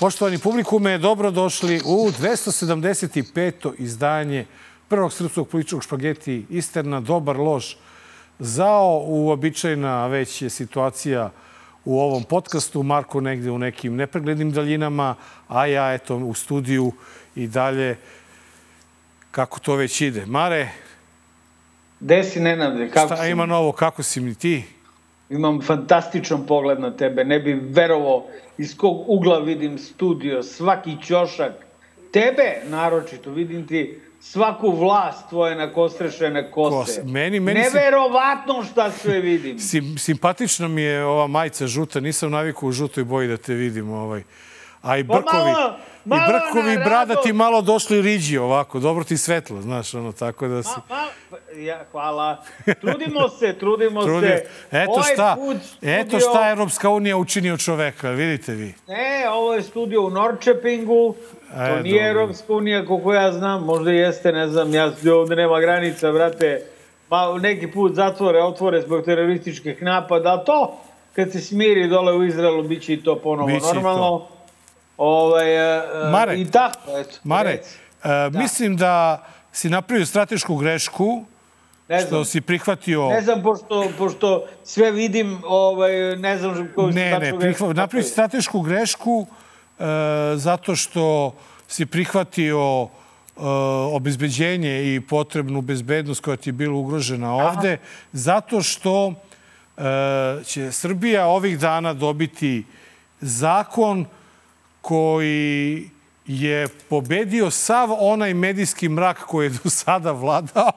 Poštovani publikume, dobrodošli u 275. izdanje prvog srpskog političkog špageti Isterna, dobar lož, zao, uobičajena već je situacija u ovom podcastu, Marko negde u nekim nepreglednim daljinama, a ja eto u studiju i dalje kako to već ide. Mare, Gde si, Nenade? Kako šta si? ima novo, kako si mi ti? Imam fantastičan pogled na tebe. Ne bi verovao iz kog ugla vidim studio, svaki ćošak. Tebe, naročito, vidim ti svaku vlast tvoje nakostrešene kose. Kos- meni- meni Neverovatno šta sve vidim. Sim, simpatična mi je ova majica žuta, nisam navikao u žutoj boji da te vidim. Ovaj. A i Pa brkovi, malo- malo i brkovi brada ti malo došli riđi ovako, dobro ti svetlo, znaš, ono, tako da si... Ma, ma, ja, hvala. Trudimo se, trudimo Trudim. se. Eto Ovaj šta, put eto šta je Evropska unija učini od čoveka, vidite vi. Ne, ovo je studio u Norčepingu. To E, nije dobro. Evropska unija, koliko ja znam. Možda jeste, ne znam. Ja ovde nema granica, brate. Pa neki put zatvore, otvore zbog terorističkih napada. A to, kad se smiri dole u Izraelu, bit će i to ponovo Biće i to. Ovaj, e, e, Mare, I tako, eto. Mare, reci. e, mislim da si napravio stratešku grešku Ne što znam, si prihvatio... ne znam pošto, pošto sve vidim, ovaj, ne znam koju Ne, ne, prihva, napravio si stratešku grešku e, zato što si prihvatio e, obezbeđenje i potrebnu bezbednost koja ti je bila ugrožena ovde, zato što e, će Srbija ovih dana dobiti zakon koji je pobedio sav onaj medijski mrak koji je do sada vladao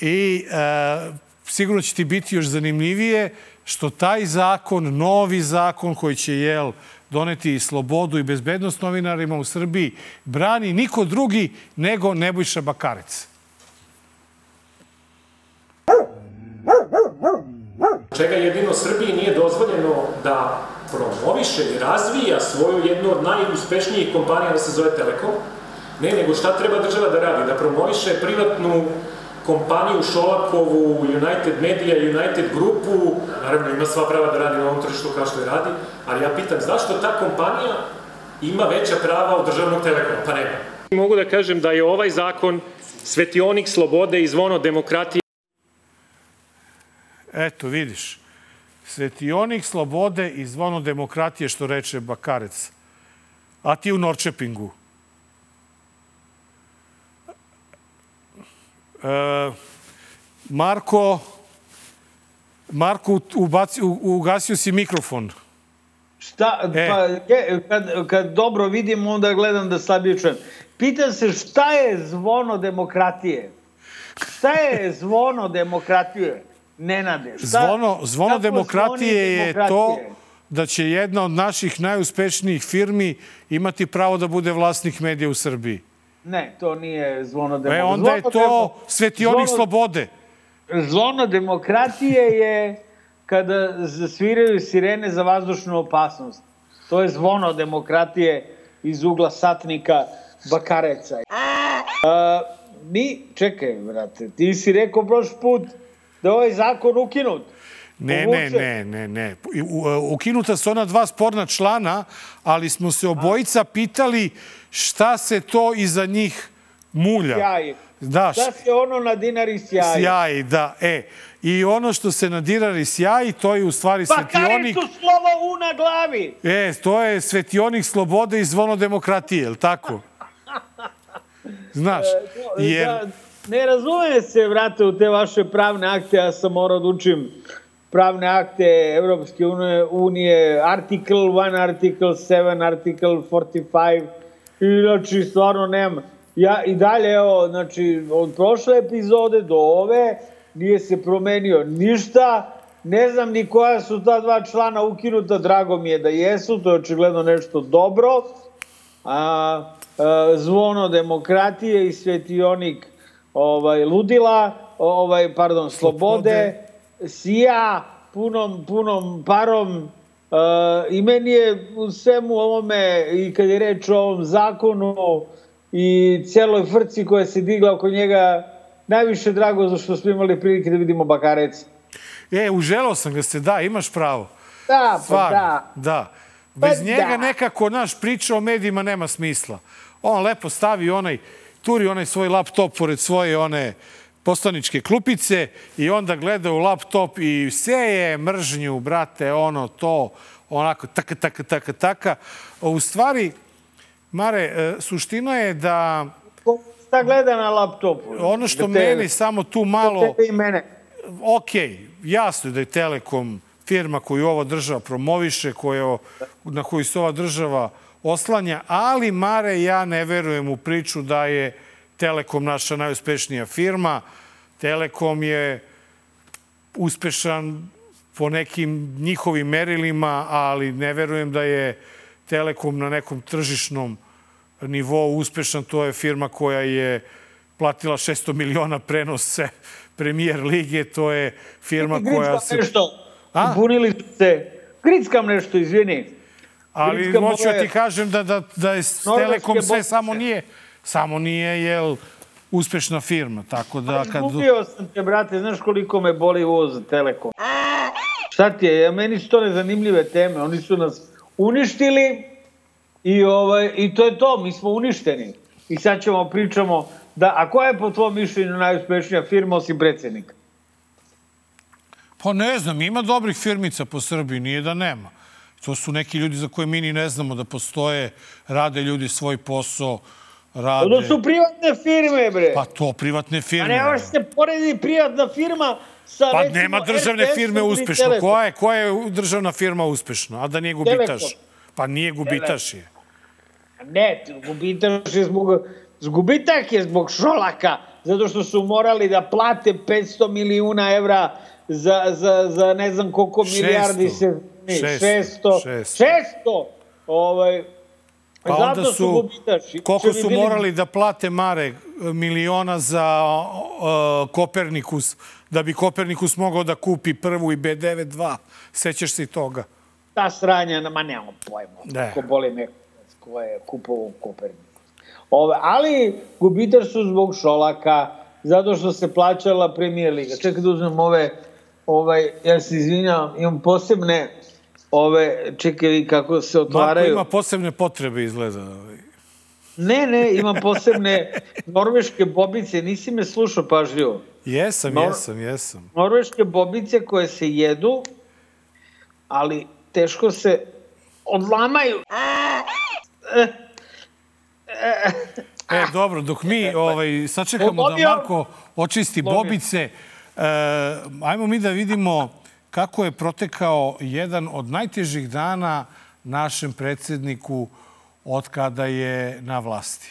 i e, sigurno će ti biti još zanimljivije što taj zakon, novi zakon koji će jel, doneti slobodu i bezbednost novinarima u Srbiji, brani niko drugi nego Nebojša Bakarec. čega jedino Srbiji nije dozvoljeno da promoviše i razvija svoju jednu od najuspešnijih kompanija da se zove Telekom. Ne, nego šta treba država da radi? Da promoviše privatnu kompaniju Šolakovu, United Media, United Grupu, naravno ima sva prava da radi na ovom tržištu kao što je radi, ali ja pitam zašto ta kompanija ima veća prava od državnog telekoma? Pa nema. Mogu da kažem da je ovaj zakon svetionik slobode i zvono demokratije Eto, vidiš. Svetionik slobode i zvono demokratije, što reče Bakarec. A ti u Norčepingu. E, Marko, Marko, ubaci, ugasio si mikrofon. Šta, E. pa, kad, kad dobro vidim, onda gledam da slabije čujem. Pitam se šta je zvono demokratije? Šta je zvono demokratije? Nenade, šta, Zvono, zvono demokratije zvoni je demokratije? to da će jedna od naših najuspešnijih firmi imati pravo da bude vlasnik medija u Srbiji. Ne, to nije zvono demokratije. E, onda je to svetionik zvono- slobode. Zvono demokratije je kada zasviraju sirene za vazdušnu opasnost. To je zvono demokratije iz ugla satnika Bakareca. A, mi, čekaj, brate, ti si rekao prošli put da je ovaj zakon ukinut. Ne, ne, ne, ne, ne. U- Ukinuta su ona dva sporna člana, ali smo se obojica pitali šta se to iza njih mulja. Sjaj. Da, Da se ono na dinari sjaji. sjaj, da. E, i ono što se nadirari sjaji, to je u stvari svetionik. Bakarecu slovo U na glavi. E, to je svetionik slobode i zvono demokratije, je li tako? Znaš, jer... Ne razume se, vrate, u te vaše pravne akte, ja sam morao da učim pravne akte Evropske unije, unije article 1, article 7, article 45, i znači stvarno nemam. Ja i dalje, evo, znači, od prošle epizode do ove nije se promenio ništa, ne znam ni koja su ta dva člana ukinuta, drago mi je da jesu, to je očigledno nešto dobro, a, a zvono demokratije i svetionik ovaj ludila, ovaj pardon, slobode, sija punom punom parom Uh, I meni je u svemu ovome, i kad je reč o ovom zakonu i celoj frci koja se digla oko njega, najviše drago za što smo imali prilike da vidimo Bakarec. E, uželao sam ga se, da, imaš pravo. Da, pa Stvarno, da. da. Bez Pa njega da. nekako naš priča o medijima nema smisla. On lepo stavi onaj, turi onaj svoj laptop pored svoje one poslaničke klupice i onda gleda u laptop i seje mržnju, brate, ono, to, onako, taka, taka, taka, taka. U stvari, Mare, e, suština je da Šta gleda na laptopu? ono što Da te- meni samo tu malo... Tebe i mene. ok, jasno je da je Telekom firma koju ova država promoviše, koja, na koju se ova država oslanja, ali, Mare, ja ne verujem u priču da je Telekom naša najuspešnija firma. Telekom je uspešan po nekim njihovim merilima, ali ne verujem da je Telekom na nekom tržišnom nivou uspešan. To je firma koja je platila 600 miliona prenose premijer lige. To je firma koja se... nešto. A? Bunili se. Grickam nešto, izvini. Ali hoću da ti kažem da, da, da je Telekom sve samo nije, samo nije, jel, uspešna firma. Tako da kad... Izgubio sam te, brate, znaš koliko me boli uvoz za Telekom. Šta ti je? Meni su to nezanimljive teme. Oni su nas uništili i, ovaj, i to je to. Mi smo uništeni. I sad ćemo pričamo da, a koja je po tvojom mišljenju najuspešnija firma osim predsjednika? Pa ne znam, ima dobrih firmica po Srbiji, nije da nema. To su neki ljudi za koje mi ni ne znamo da postoje, rade ljudi svoj posao, rade... To su privatne firme, bre. Pa to, privatne A firme. ne može se poredi privatna firma sa, Pa recimo, nema državne RTS-om firme uspešno. Telekom. Koja je, koja je državna firma uspešna, a da nije gubitaš? Telekom. Pa nije gubitaš je. Ne, gubitaš je zbog, gubitak je zbog Šolaka, zato što su morali da plate 500 milijuna evra za, za, za ne znam koliko 600. milijardi se... Ne, 600. 600. 600. 600! Ovaj, Pa zato onda su, gubitaši. koliko bi su bili- morali da plate Mare miliona za uh, Kopernikus, da bi Kopernikus mogao da kupi prvu i B92. Sećaš se toga? Ta sranja, ma nemamo pojma. Ne. Ko boli me ko je kupovao Kopernikus. Ove, ali gubitaš su zbog Šolaka, zato što se plaćala premijer liga. Čekaj da uzmem ove, ovaj, ja se izvinjam, imam posebne ove, čekaj kako se Marko otvaraju. ima posebne potrebe izgleda. Ne, ne, imam posebne norveške bobice, nisi me slušao pažljivo. Jesam, Nor- jesam, jesam. norveške bobice koje se jedu, ali teško se odlamaju. E, dobro, dok mi ovaj, sačekamo da. Marko očisti bobice, e, ajmo mi da vidimo kako je protekao jedan od najtežih dana našem predsedniku od kada je na vlasti.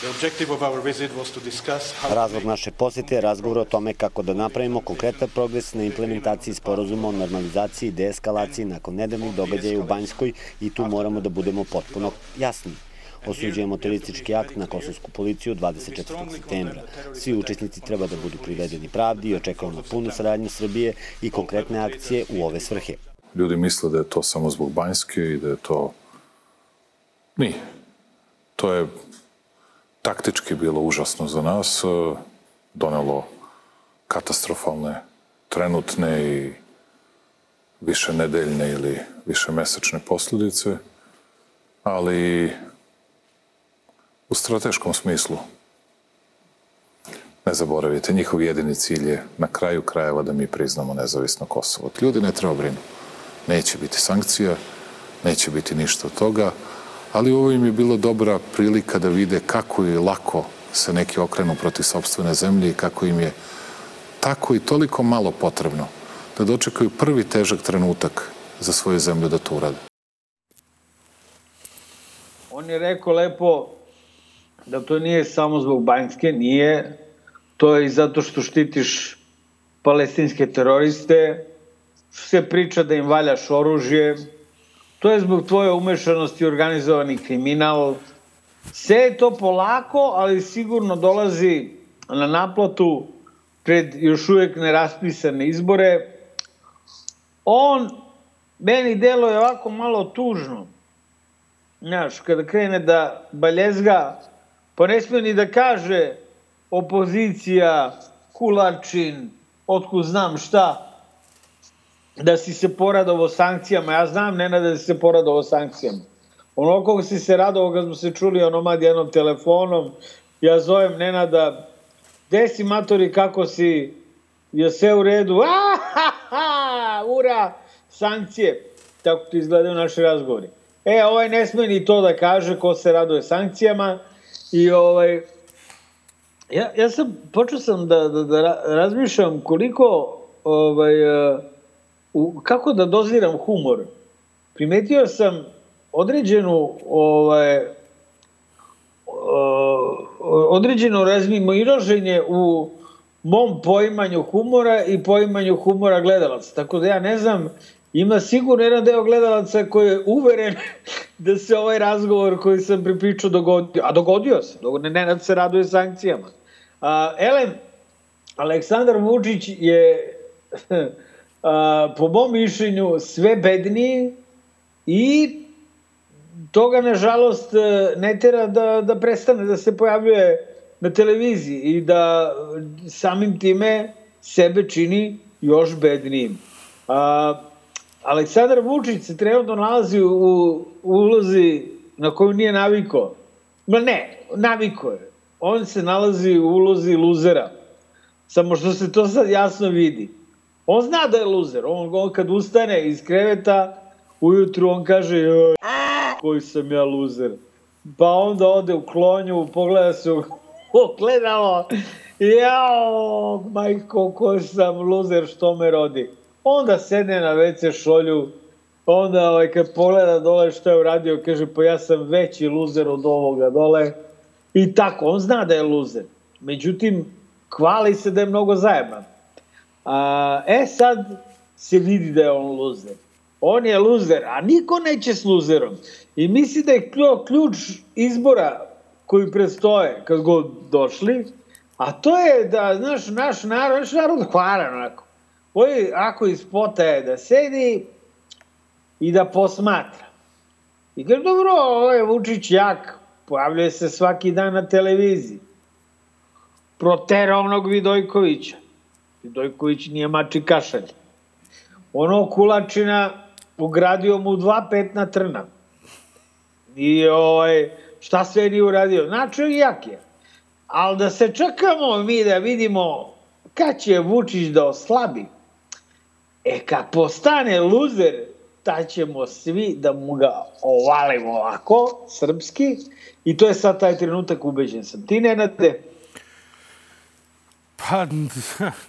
The objective of our visit was to discuss how Razlog naše posete je razgovor o tome kako da napravimo konkretan progres na implementaciji sporozuma o normalizaciji i deeskalaciji nakon nedavnih događaja u Banjskoj i tu moramo da budemo potpuno jasni. Osuđujemo teroristički akt na kosovsku policiju 24. septembra. Svi učesnici treba da budu privedeni pravdi i očekujemo punu saradnju Srbije i konkretne akcije u ove svrhe. Ljudi misle da je to samo zbog Banjske i da je to... Nije. To je taktički bilo užasno za nas, e, donelo katastrofalne trenutne i više nedeljne ili više mesečne posljedice, ali u strateškom smislu ne zaboravite, njihov jedini cilj je na kraju krajeva da mi priznamo nezavisno Kosovo. Ljudi ne treba brinu. Neće biti sankcija, neće biti ništa od toga, ali ovo im je bilo dobra prilika da vide kako je lako se neki okrenu protiv sobstvene zemlje i kako im je tako i toliko malo potrebno da dočekaju prvi težak trenutak za svoju zemlju da to urade. On je rekao lepo da to nije samo zbog Banjske, nije. To je i zato što štitiš palestinske teroriste, se priča da im valjaš oružje, to je zbog tvoje umešanosti organizovani kriminal. Sve je to polako, ali sigurno dolazi na naplatu pred još uvijek neraspisane izbore. On, meni delo je ovako malo tužno. Znaš, kada krene da baljezga, pa ne smije ni da kaže opozicija, kulačin, otkud znam šta. da si se poradovo sankcijama. Ja znam, Nena, da si se poradovo sankcijama. Ono koga si se radovo kad smo se čuli onomad jednom telefonom, ja zovem Nenada, gde si matori, kako si, je sve u redu, ha, ura, sankcije. Tako ti izgledaju naši razgovori. E, ovaj ne sme ni to da kaže ko se raduje sankcijama i ovaj, ja, ja sam, počeo sam da, da, da razmišljam koliko, ovaj, u, kako da doziram humor. Primetio sam određenu ovaj, određeno razmimoilaženje u mom poimanju humora i poimanju humora gledalaca. Tako da ja ne znam, ima sigurno jedan deo gledalaca koji je uveren da se ovaj razgovor koji sam pripričao dogodio. A dogodio se. Ne, Nenad se raduje sankcijama. A, Elem, Aleksandar Vučić je a, po mom mišljenju sve bedniji i toga, nažalost, ne tera da, da prestane da se pojavljuje na televiziji i da samim time sebe čini još bednijim. A, Aleksandar Vučić se trenutno nalazi u, u ulozi na koju nije naviko. Ma ne, naviko je. On se nalazi u ulozi luzera. Samo što se to sad jasno vidi. On zna da je luzer. On, on kad ustane iz kreveta, ujutru on kaže joj, koji sam ja luzer. Pa onda ode u klonju, pogleda se u ogledalo. Jao, majko, ko sam luzer, što me rodi. Onda sedne na WC šolju, onda ovaj, kad pogleda dole što je uradio, kaže pa ja sam veći luzer od ovoga dole. I tako, on zna da je luzer. Međutim, hvali se da je mnogo zajeban. A, e sad se vidi da je on luzer. On je luzer, a niko neće s luzerom. I misli da je ključ izbora koji predstoje kad god došli, a to je da, znaš, naš narod, naš narod hvara onako. Ovi, ako iz spota je da sedi i da posmatra. I kaže, dobro, ovo je Vučić jak, pojavljuje se svaki dan na televiziji. Protera onog Vidojkovića. Vidojković nije mači kašalj. Ono kulačina ugradio mu dva petna trna. I ovaj, šta sve nije uradio? Znači, jak je. Ali da se čekamo mi da vidimo kad će Vučić da oslabi, E, kad postane luzer, ta ćemo svi da mu ga ovalimo ovako, srpski, i to je sad taj trenutak, ubeđen sam. Ti, Nenade? Pa,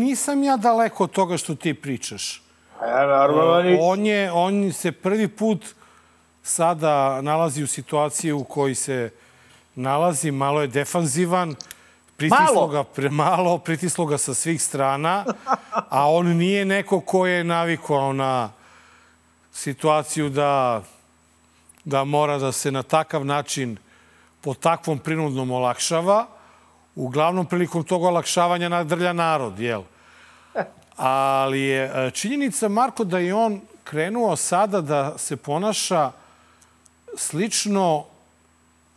nisam ja daleko od toga što ti pričaš. Ja, normalno On, je, on se prvi put sada nalazi u situaciji u kojoj se nalazi, malo je defanzivan, Pritislo ga premalo, pritislo ga sa svih strana, a on nije neko ko je navikao na situaciju da, da mora da se na takav način po takvom prinudnom olakšava. Uglavnom, prilikom tog olakšavanja nadrlja narod, jel? Ali je e, činjenica, Marko, da je on krenuo sada da se ponaša slično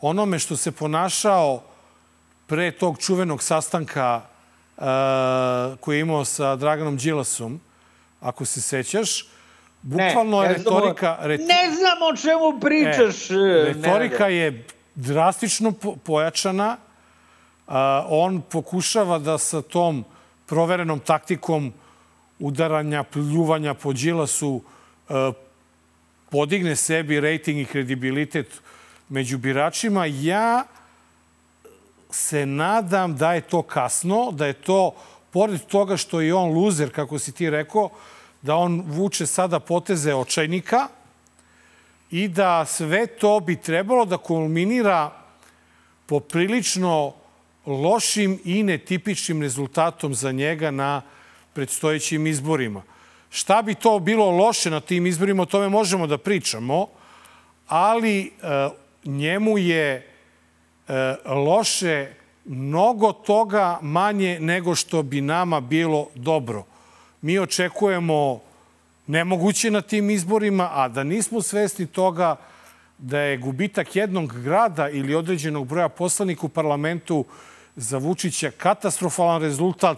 onome što se ponašao pre tog čuvenog sastanka uh, koji je imao sa Draganom Đilasom, ako se sećaš, bukvalno ne, je retorika... Ne, ne znam o čemu pričaš. E, retorika ne, je drastično po, pojačana. Uh, on pokušava da sa tom proverenom taktikom udaranja, pljuvanja po Đilasu uh, podigne sebi rejting i kredibilitet među biračima. Ja se nadam da je to kasno, da je to, pored toga što je on luzer, kako si ti rekao, da on vuče sada poteze očajnika i da sve to bi trebalo da kulminira poprilično lošim i netipičnim rezultatom za njega na predstojećim izborima. Šta bi to bilo loše na tim izborima, o tome možemo da pričamo, ali e, njemu je loše mnogo toga manje nego što bi nama bilo dobro. Mi očekujemo nemoguće na tim izborima, a da nismo svesni toga da je gubitak jednog grada ili određenog broja poslanika u parlamentu za Vučića katastrofalan rezultat,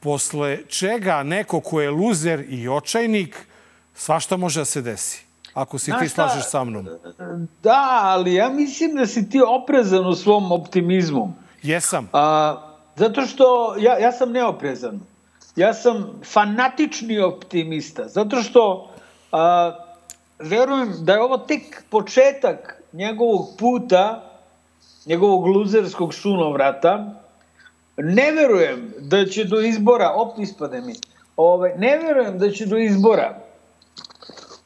posle čega neko ko je luzer i očajnik, svašta može da se desi. Ako Znaš ti slažeš sa mnom. Da, ali ja mislim da si ti oprezan u svom optimizmu. Jesam. A, zato što ja, ja sam neoprezan. Ja sam fanatični optimista. Zato što a, verujem da je ovo tek početak njegovog puta, njegovog luzerskog sunovrata. Ne verujem da će do izbora, opet ispade mi, Ove, ne verujem da će do izbora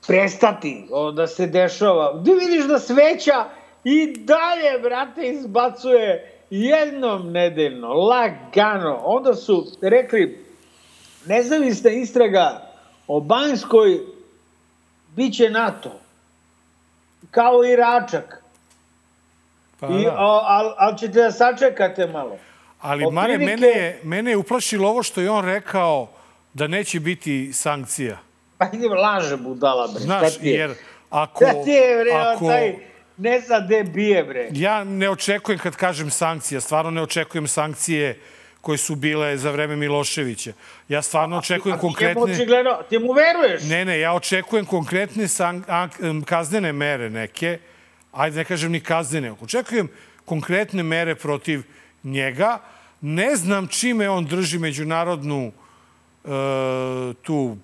prestati o, da se dešava. Da vidiš da sveća i dalje, brate, izbacuje jednom nedeljno, lagano. Onda su rekli, nezavisna istraga o Banjskoj biće NATO. Kao i Račak. Pa, I, da. o, al, al ćete da sačekate malo. Ali, otprilike- Mare, mene je, mene je uplašilo ovo što je on rekao da neće biti sankcija. Pa idem, laže budala, bre. Znaš, šta ti je? jer ako... Šta ti je, bre, ako, taj ne zna gde bije, bre. Ja ne očekujem kad kažem sankcija, stvarno ne očekujem sankcije koje su bile za vreme Miloševića. Ja stvarno očekujem A ti njemu konkretne... očigledno, ti mu veruješ? Ne, ne, ja očekujem konkretne a, em, kaznene mere neke, ajde ne kažem ni kaznene, očekujem konkretne mere protiv njega. Ne znam čime on drži međunarodnu e, tu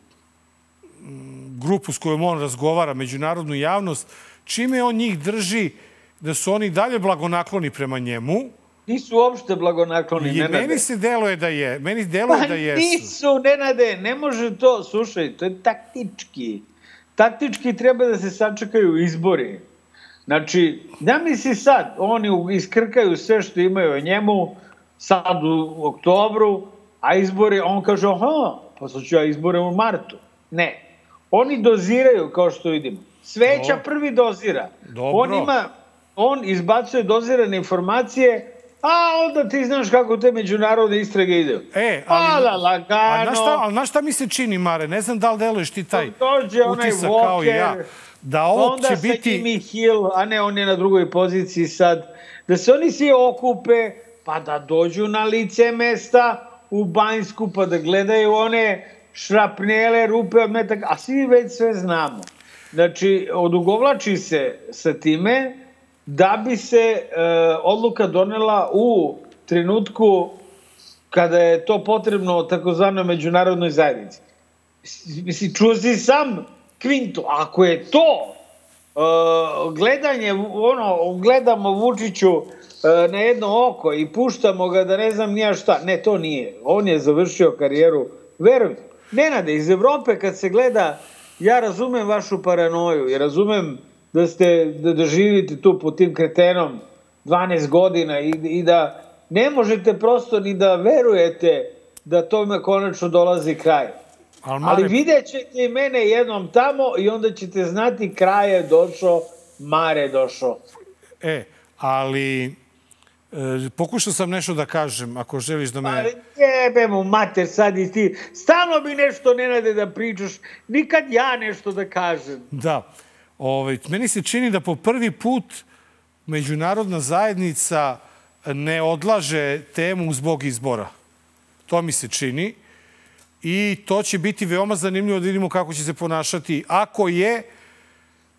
grupu s kojom on razgovara, međunarodnu javnost, čime on njih drži da su oni dalje blagonakloni prema njemu. Nisu uopšte blagonakloni, I Nenade. meni se deluje da je, meni deluje Pa da jesu. nisu, Nenade, ne može to, slušaj, to je taktički. Taktički treba da se sačekaju izbori. Znači, da misli sad, oni iskrkaju sve što imaju o njemu, sad u oktobru, a izbori, on kaže, aha, pa sad ću ja izbore u martu. Ne. Oni doziraju, kao što vidimo. Sveća prvi dozira. Dobro. On ima, on izbacuje dozirane informacije, a onda ti znaš kako te međunarodne istrage idu. E, ali... Ala, lagano. A znaš šta, ali znaš šta mi se čini, Mare? Ne znam da li deluješ ti taj Dođe onaj utisak kao i ja. Walker, Da ovo onda će sa biti... Jimmy Hill, a ne, on je na drugoj poziciji sad, da se oni svi okupe, pa da dođu na lice mesta u Banjsku, pa da gledaju one šrapnele, rupe od metaka, a svi već sve znamo. Znači, odugovlači se sa time da bi se e, odluka donela u trenutku kada je to potrebno takozvanoj međunarodnoj zajednici. Mislim, čuo si sam Kvinto, ako je to uh, gledanje, ono, gledamo Vučiću uh, na jedno oko i puštamo ga da ne znam nija šta, ne, to nije. On je završio karijeru, verujem. Nenade, iz Evrope kad se gleda, ja razumem vašu paranoju i razumem da ste, da, da živite tu pod tim kretenom 12 godina i, i da ne možete prosto ni da verujete da tome konačno dolazi kraj. Ali, Ali Mare, vidjet ćete i mene jednom tamo i onda ćete znati kraj je došao, Mare došao. E, ali... E, pokušao sam nešto da kažem, ako želiš da me... Ali jebe mu mater sad i ti. Stalno bi nešto nenade da pričaš, nikad ja nešto da kažem. Da. Ovaj, meni se čini da po prvi put međunarodna zajednica ne odlaže temu zbog izbora. To mi se čini. I to će biti veoma zanimljivo da vidimo kako će se ponašati. Ako je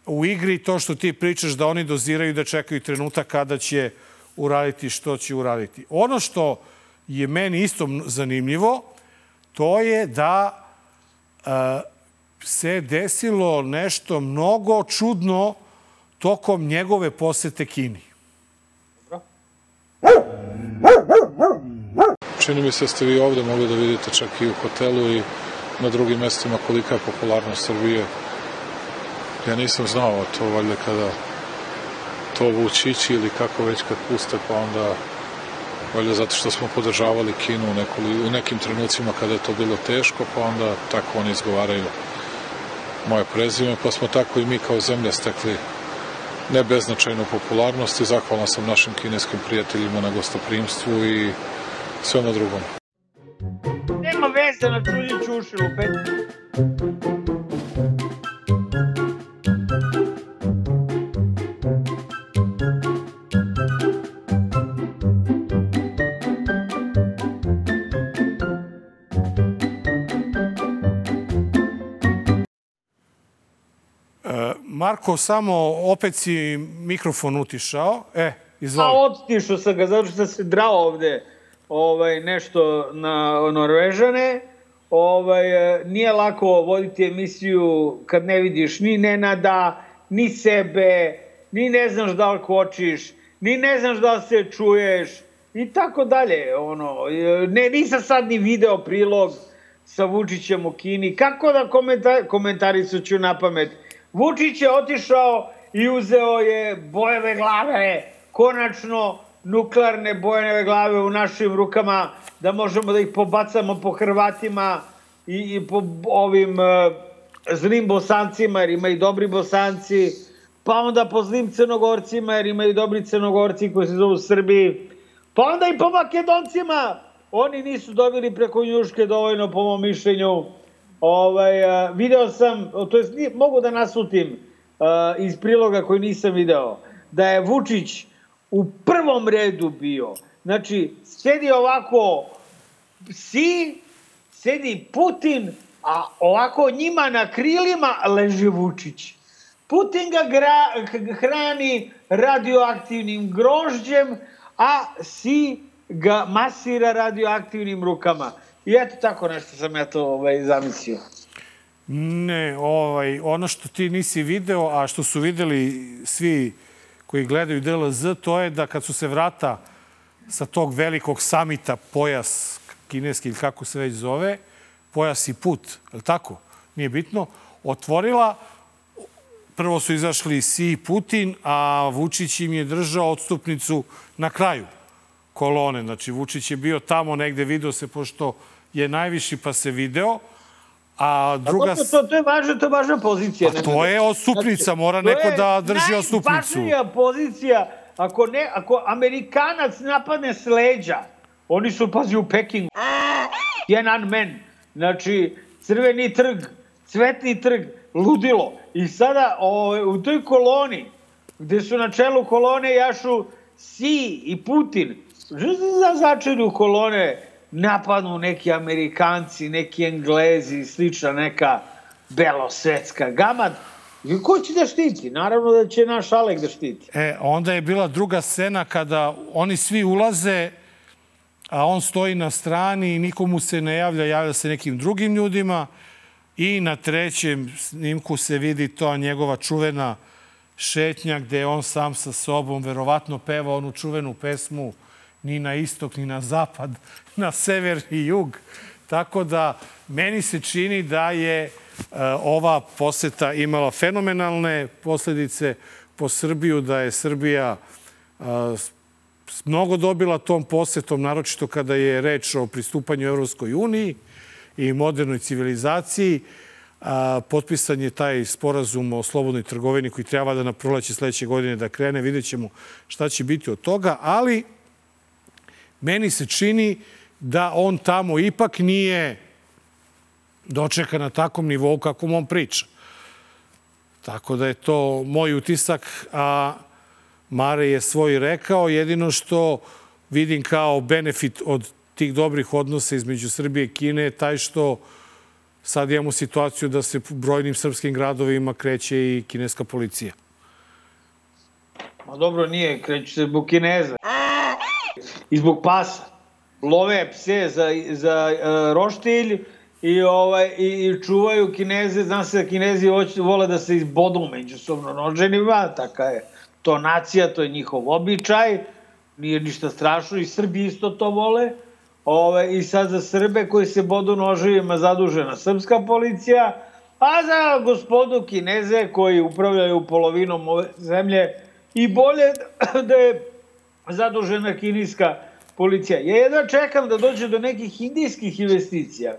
u igri to što ti pričaš da oni doziraju da čekaju trenutak kada će uraditi što će uraditi. Ono što je meni isto zanimljivo, to je da e, se desilo nešto mnogo čudno tokom njegove posete Kini. Čini mi se da ste vi ovde mogli da vidite čak i u hotelu i na drugim mestima kolika je popularnost Srbije. Ja nisam znao to valjda kada to vučići ili kako već kad puste pa onda valjda zato što smo podržavali Kinu u, nekoli, u nekim trenucima kada je to bilo teško pa onda tako oni izgovaraju moje prezime pa smo tako i mi kao zemlja stekli ne beznačajnu popularnost i zahvalan sam našim kineskim prijateljima na gostoprimstvu i svemu drugom. Nema veze na čulji čušilu, pet. Marko, samo opet si mikrofon utišao. E, A izvoli. otišao sam ga, zato što se drao ovde ovaj, nešto na Norvežane. Ovaj, e, nije lako voditi emisiju kad ne vidiš ni Nenada, ni sebe, ni ne znaš da li kočiš, ni ne znaš da li se čuješ i tako dalje. Ono, e, ne, nisam sad ni video prilog sa Vučićem u Kini. Kako da komentar, komentaricu ću na pamet? Vučić je otišao i uzeo je bojeve glave, konačno nuklearne bojeve glave u našim rukama, da možemo da ih pobacamo po Hrvatima i, i po ovim e, zlim bosancima, jer ima i dobri bosanci, pa onda po zlim crnogorcima, jer ima i dobri crnogorci koji se zovu Srbi, pa onda i po makedoncima, oni nisu dobili preko njuške dovoljno po mom mišljenju. Ovaj, a, video sam, to jest nije, mogu da nasutim a, iz priloga koji nisam video, da je Vučić u prvom redu bio. Znači, sedi ovako si, sedi Putin, a ovako njima na krilima leži Vučić. Putin ga gra, hrani radioaktivnim grožđem, a si ga masira radioaktivnim rukama. I eto tako nešto sam ja to ovaj, zamislio. Ne, ovaj, ono što ti nisi video, a što su videli svi koji gledaju DLZ, to je da kad su se vrata sa tog velikog samita, pojas kineski ili kako se već zove, pojas i put, je li tako? Nije bitno, otvorila, prvo su izašli Si i Putin, a Vučić im je držao odstupnicu na kraju kolone. Znači, Vučić je bio tamo negde, video se, pošto je najviši pa se video, a druga... Druga... To, to, je važna, to je važna pozicija. Pa to je odstupnica, mora to neko je da drži odstupnicu. Najvažnija pozicija, ako, ne, ako Amerikanac napadne s leđa, oni su, pazi, u Pekingu. Tiananmen, znači, crveni trg, cvetni trg, ludilo. I sada o, u toj koloni, gde su na čelu kolone jašu Si i Putin, za začelju kolone napadnu neki Amerikanci, neki Englezi, slična neka belosvetska gamad. I ko će da štiti? Naravno da će naš Alek da štiti. E, onda je bila druga scena kada oni svi ulaze, a on stoji na strani i nikomu se ne javlja, javlja se nekim drugim ljudima. I na trećem snimku se vidi to njegova čuvena šetnja gde on sam sa sobom verovatno peva onu čuvenu pesmu ni na istok, ni na zapad, na sever i jug. Tako da meni se čini da je e, ova poseta imala fenomenalne posledice po Srbiju, da je Srbija s- mnogo dobila tom posetom, naročito kada je reč o pristupanju Evropskoj uniji i modernoj civilizaciji. A, potpisan je taj sporazum o slobodnoj trgovini koji treba da na proleće sledeće godine da krene. Vidjet ćemo šta će biti od toga, ali meni se čini da on tamo ipak nije dočeka na takvom nivou kakvom on priča. Tako da je to moj utisak, a Mare je svoj rekao. Jedino što vidim kao benefit od tih dobrih odnosa između Srbije i Kine je taj što sad imamo situaciju da se u brojnim srpskim gradovima kreće i kineska policija. Ma dobro, nije, kreću se zbog Kineza. I zbog pasa. Love pse za, za uh, roštilj i, ovaj, i, i čuvaju Kineze. Znam se da Kinezi hoće, vole da se izbodu međusobno noženima, taka je to nacija, to je njihov običaj, nije ništa strašno i Srbi isto to vole. Ove, I sad za Srbe koji se bodu noževima zadužena srpska policija, a za gospodu Kineze koji upravljaju polovinom ove zemlje i bolje da je zadužena kineska policija. Ja jedva čekam da dođe do nekih indijskih investicija.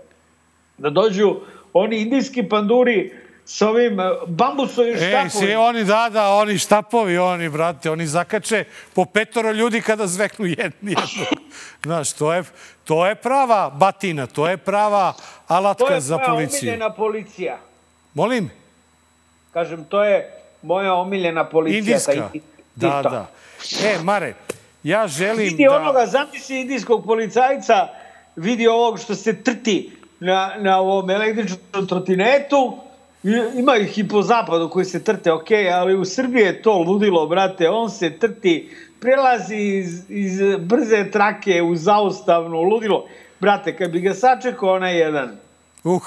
Da dođu oni indijski panduri sa ovim bambusovim Ej, štapovima. svi oni, da, da, oni štapovi, oni, brate, oni zakače po petoro ljudi kada zveknu jedni jednog. Znaš, to je, to je prava batina, to je prava alatka To je za moja policiju. omiljena policija. Molim? Kažem, to je moja omiljena policija. Indijska. taj- Da, da. E, Mare, ja želim Vidi da... onoga, zamisli indijskog policajca, vidi ovog što se trti na, na ovom električnom trotinetu Ima ih i po zapadu koji se trte, ok, ali u Srbiji je to ludilo, brate. On se trti, prelazi iz, iz brze trake u zaustavnu, ludilo. Brate, kad bi ga sačekao onaj jedan, Uh,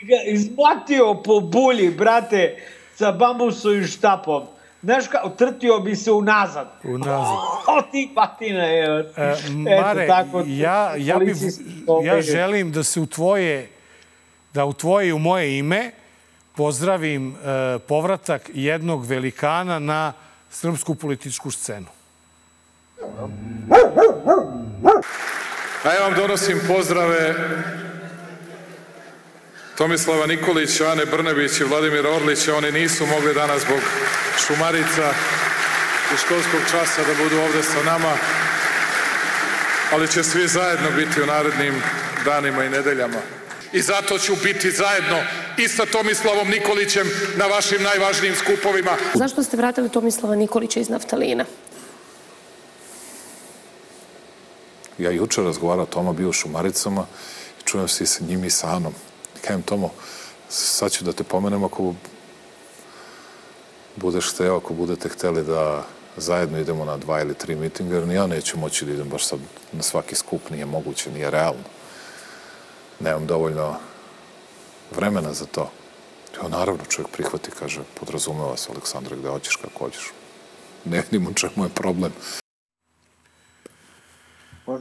ga izblatio po bulji, brate, sa bambusovim štapom. Znaš kao, trtio bi se unazad. Unazad. O, ti patina je. E, Mare, ja, ja, bi, ja želim da se u tvoje, da u tvoje i u moje ime pozdravim e, povratak jednog velikana na srpsku političku scenu. A ja vam donosim pozdrave Tomislava Nikolića, Ane Brnebić i Vladimira Orlića. Oni nisu mogli danas zbog šumarica i školskog časa da budu ovde sa nama, ali će svi zajedno biti u narednim danima i nedeljama. I zato ću biti zajedno i sa Tomislavom Nikolićem na vašim najvažnijim skupovima. Zašto ste vratili Tomislava Nikolića iz Naftalina? Ja juče razgovarao, Toma bio u Šumaricama i čujem se i sa njim i sa Anom. Kajem Tomo, sad ću da te pomenem ako budeš hteo, ako budete hteli da zajedno idemo na dva ili tri mitinga, jer ni ja neću moći da idem baš sad na svaki skup, nije moguće, nije realno. Nemam dovoljno vremena za to. Ja, naravno, čovjek prihvati, kaže, podrazumeva se, Aleksandra, gde hoćeš, kako hoćeš. Ne vidim u čemu je problem.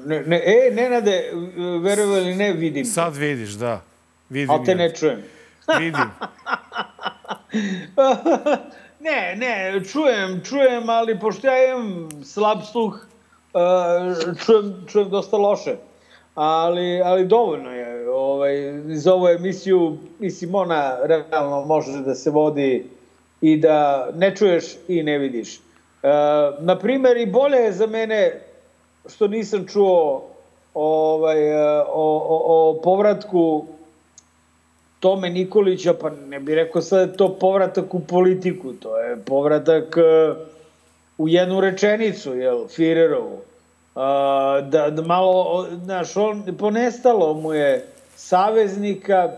Ne, ne, e, Nenade, verovo ili ne, vidim. Sad vidiš, da. Vidim. Ali te ja. ne čujem. Vidim. ne, ne, čujem, čujem, ali pošto ja imam slab sluh, uh, čujem, čujem dosta loše. Ali, ali dovoljno je. Ovaj, za ovu emisiju, mislim, ona realno može da se vodi i da ne čuješ i ne vidiš. Uh, naprimer, i bolje je za mene što nisam čuo ovaj, o, o, o povratku Tome Nikolića, pa ne bih rekao sad da to povratak u politiku, to je povratak uh, u jednu rečenicu, jel, Firerovu. Uh, da, da malo, znaš, on ponestalo mu je saveznika,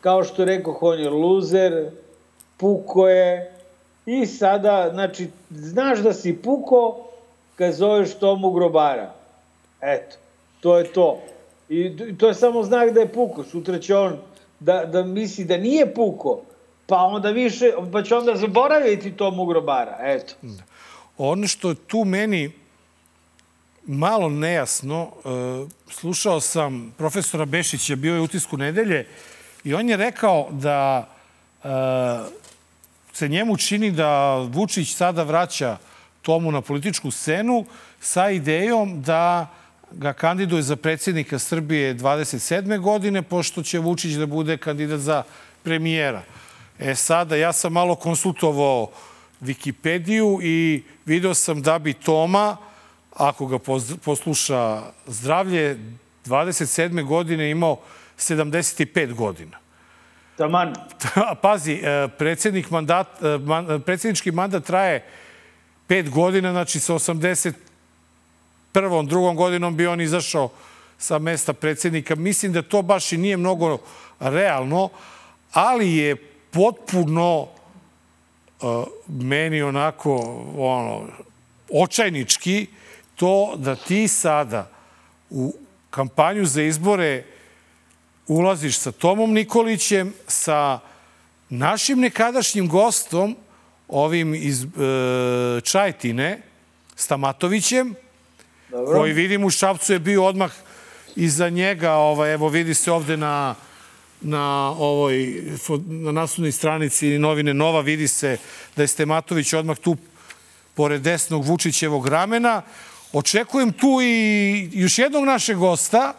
kao što rekao, on je luzer, puko je, i sada, znači, znaš da si puko kad zoveš Tomu grobara. Eto, to je to. I to je samo znak da je puko. Sutra će on da, da misli da nije puko, pa onda više, pa će onda zaboraviti tomu grobara. Eto. Ono što tu meni malo nejasno, uh, slušao sam profesora Bešića, bio je utisku nedelje, i on je rekao da uh, se njemu čini da Vučić sada vraća Tomu na političku scenu sa idejom da ga kandiduje za predsjednika Srbije 27. godine, pošto će Vučić da bude kandidat za premijera. E sada, ja sam malo konsultovao Wikipediju i video sam da bi Toma, ako ga posluša zdravlje, 27. godine imao 75 godina. Taman. Pazi, e, predsjednik mandat, e, predsjednički mandat traje 5 godina, znači sa 80 prvom, drugom godinom bi on izašao sa mesta predsjednika. Mislim da to baš i nije mnogo realno, ali je potpuno uh, meni onako ono, očajnički to da ti sada u kampanju za izbore ulaziš sa Tomom Nikolićem, sa našim nekadašnjim gostom, ovim iz e, Čajtine, Stamatovićem, Dobro. koji vidim u Šapcu je bio odmah iza njega, ovaj, evo vidi se ovde na, na ovoj na naslovnoj stranici novine Nova vidi se da je Stematović odmah tu pored desnog Vučićevog ramena. Očekujem tu i još jednog našeg gosta,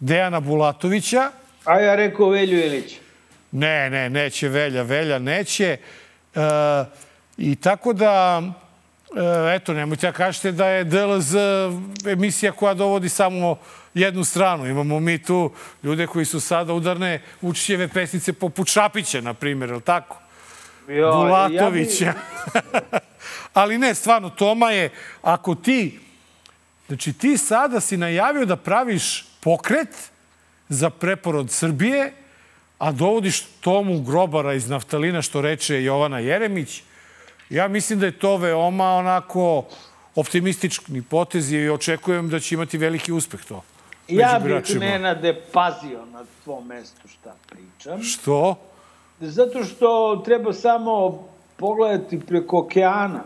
Dejana Bulatovića. A ja rekao Velju Ilić. Ne, ne, neće Velja, Velja neće. E, I tako da eto, nemojte da kažete da je DLZ emisija koja dovodi samo jednu stranu. Imamo mi tu ljude koji su sada udarne Vučićeve pesnice poput Šapića, na primjer, je tako? Jo, Bulatovića. Ja bi... Ali ne, stvarno, Toma je, ako ti, znači ti sada si najavio da praviš pokret za preporod Srbije, a dovodiš Tomu Grobara iz Naftalina, što reče Jovana Jeremić, ja mislim da je to veoma onako optimistični potez i očekujem da će imati veliki uspeh to. Ja bih Nenade pazio na tvom mestu šta pričam. Što? Zato što treba samo pogledati preko okeana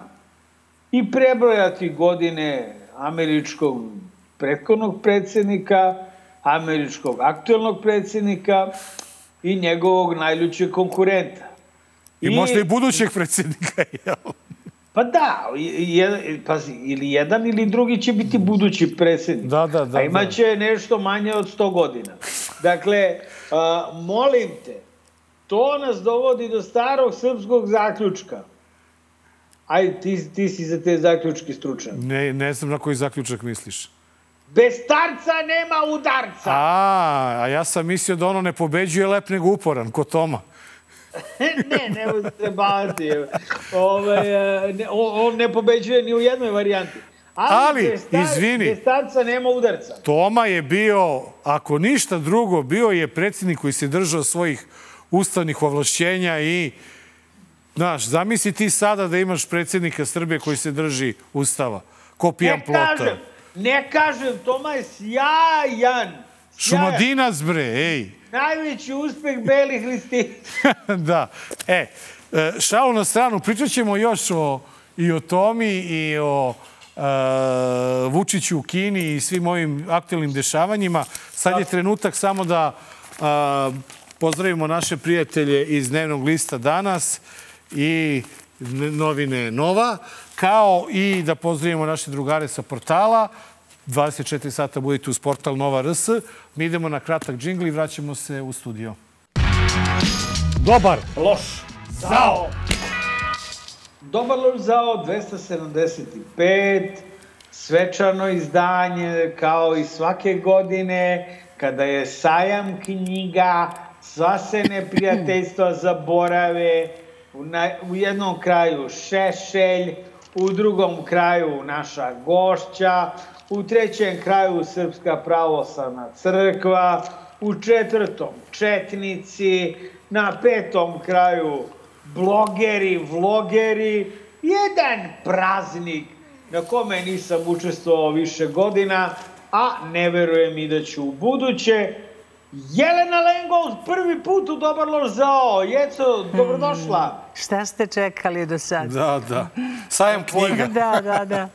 i prebrojati godine američkog prethodnog predsednika, američkog aktuelnog predsednika i njegovog najljućeg konkurenta. I, I možda i budućeg predsednika, jel? Pa da, je, pazi, ili jedan ili drugi će biti budući predsednik. Da, da, da. A imaće da. nešto manje od 100 godina. Dakle, a, molim te, to nas dovodi do starog srpskog zaključka. Ajde, ti, ti si za te zaključke stručan. Ne, ne znam na koji zaključak misliš. Bez starca nema udarca. A, a ja sam mislio da ono ne pobeđuje lep nego uporan, ko Toma. ne, ne se bavati. Ove, ne, on ne pobeđuje ni u jednoj varijanti. Ali, Ali star, izvini. starca nema udarca. Toma je bio, ako ništa drugo, bio je predsjednik koji se držao svojih ustavnih ovlašćenja i Znaš, zamisli ti sada da imaš predsjednika Srbije koji se drži ustava. Ko pijan plota. Kažem, ne kažem, Toma je sjajan. Šumadinac, bre, ej. Najveći uspeh belih listi. da. E, e, šalu na stranu, pričat ćemo još o, i o Tomi i o uh, Vučiću u Kini i svim ovim aktualnim dešavanjima. Sad je trenutak samo da uh, pozdravimo naše prijatelje iz dnevnog lista danas i novine Nova, kao i da pozdravimo naše drugare sa portala. 24 sata budite uz portal Nova RS. Mi idemo na kratak džingl i vraćamo se u studio. Dobar. Loš. Zao. Dobar loš zao 275. Svečano izdanje kao i svake godine kada je sajam knjiga, sva se neprijateljstva zaborave, u, na, u jednom kraju Šešelj, u drugom kraju naša gošća, u trećem kraju Srpska pravoslavna crkva, u četvrtom Četnici, na petom kraju blogeri, vlogeri, jedan praznik na kome nisam učestvovao više godina, a ne verujem i da ću u buduće, Jelena Lengold, prvi put u Dobar loš zao. Jeco, dobrodošla. Hmm, šta ste čekali do sad? Da, da. Sajam knjiga. da, da, da.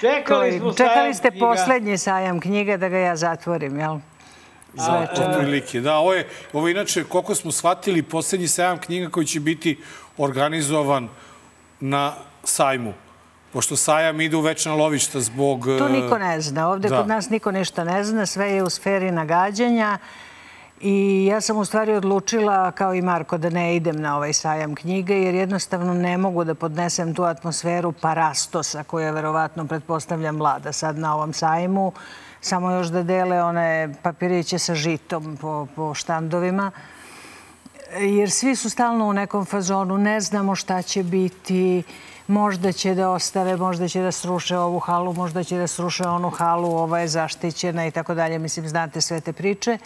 Čekali smo Čekali sajam ste knjiga. poslednji sajam knjiga da ga ja zatvorim, jel? Sve prilike. Da, ovo je, ovo je inače, koliko smo shvatili, poslednji sajam knjiga koji će biti organizovan na sajmu pošto sajam ide u večna lovišta zbog... To niko ne zna. Ovde da. kod nas niko ništa ne zna. Sve je u sferi nagađanja. I ja sam u stvari odlučila, kao i Marko, da ne idem na ovaj sajam knjige, jer jednostavno ne mogu da podnesem tu atmosferu parastosa koja verovatno, pretpostavljam, vlada sad na ovom sajmu. Samo još da dele one papiriće sa žitom po, po štandovima. Jer svi su stalno u nekom fazonu, ne znamo šta će biti, možda će da ostave, možda će da sruše ovu halu, možda će da sruše onu halu, ova je zaštićena i tako dalje. Mislim, znate sve te priče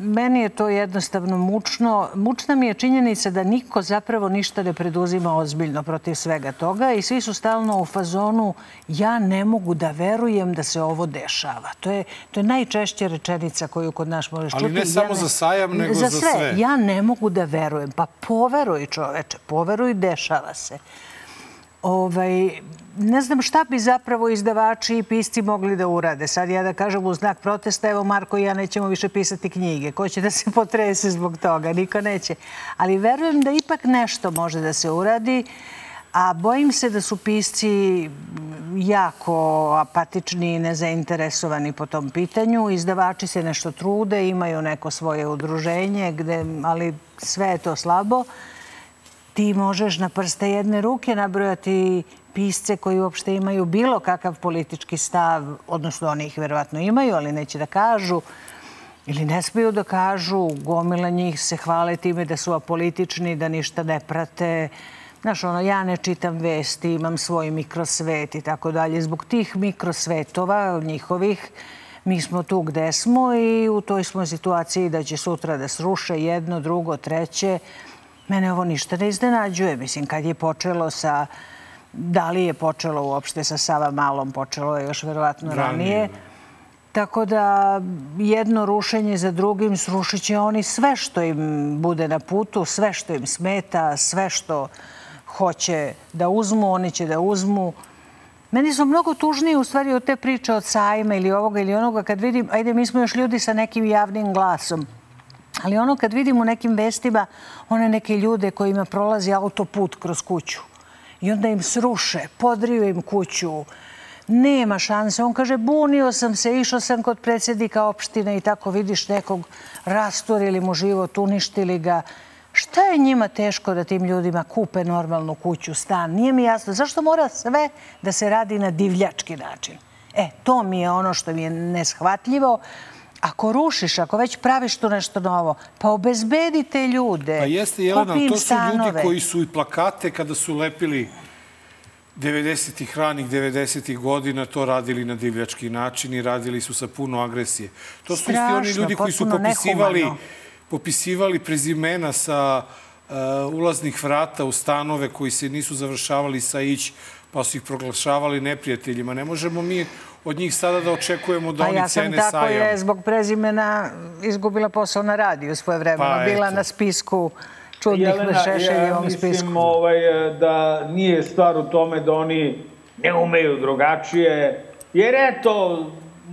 meni je to jednostavno mučno. Mučna mi je činjenica da niko zapravo ništa ne preduzima ozbiljno protiv svega toga i svi su stalno u fazonu ja ne mogu da verujem da se ovo dešava. To je, to je najčešća rečenica koju kod nas možeš čuti. Ali ne samo ja ne, za sajam, nego za, za sve. sve. Ja ne mogu da verujem. Pa poveruj čoveče, poveruj, dešava se. Ovaj, ne znam šta bi zapravo izdavači i pisci mogli da urade. Sad ja da kažem u znak protesta, evo Marko i ja nećemo više pisati knjige. Ko će da se potrese zbog toga? Niko neće. Ali verujem da ipak nešto može da se uradi, a bojim se da su pisci jako apatični i nezainteresovani po tom pitanju. Izdavači se nešto trude, imaju neko svoje udruženje, gde, ali sve je to slabo ti možeš na prste jedne ruke nabrojati pisce koji uopšte imaju bilo kakav politički stav, odnosno oni ih verovatno imaju, ali neće da kažu ili ne smiju da kažu, gomila njih se hvale time da su apolitični, da ništa ne prate. Znaš, ono, ja ne čitam vesti, imam svoj mikrosvet i tako dalje. Zbog tih mikrosvetova njihovih, mi smo tu gde smo i u toj smo situaciji da će sutra da sruše jedno, drugo, treće. Mene ovo ništa ne iznenađuje. Mislim, kad je počelo sa... Da li je počelo uopšte sa Sava Malom? Počelo je još verovatno ranije. ranije. Tako da jedno rušenje za drugim srušit će oni sve što im bude na putu, sve što im smeta, sve što hoće da uzmu, oni će da uzmu. Meni su mnogo tužniji u stvari od te priče od sajma ili ovoga ili onoga kad vidim, ajde mi smo još ljudi sa nekim javnim glasom, ali ono kad vidim u nekim vestima one neke ljude kojima prolazi autoput kroz kuću i onda im sruše, podriju im kuću, nema šanse. On kaže, bunio sam se, išao sam kod predsjednika opštine i tako vidiš nekog rastorili mu život, uništili ga. Šta je njima teško da tim ljudima kupe normalnu kuću, stan? Nije mi jasno. Zašto mora sve da se radi na divljački način? E, to mi je ono što mi je neshvatljivo. Ako rušiš, ako već praviš tu nešto novo, pa obezbedite ljude. Pa jeste, Jelena, to su ljudi koji su i plakate kada su lepili 90-ih, ranih 90-ih godina to radili na divljački način i radili su sa puno agresije. To su Strašno, isti oni ljudi koji su popisivali, nehumano. popisivali prezimena sa uh, ulaznih vrata u stanove koji se nisu završavali sa ić, pa su ih proglašavali neprijateljima. Ne možemo mi od njih sada da očekujemo da pa oni cene sajam. ja sam tako je zbog prezimena izgubila posao na radiju svoje vremena. Pa, Bila eto. na spisku čudnih Jelena, ja mislim spisku. ovaj, da nije stvar u tome da oni ne umeju drugačije, jer eto,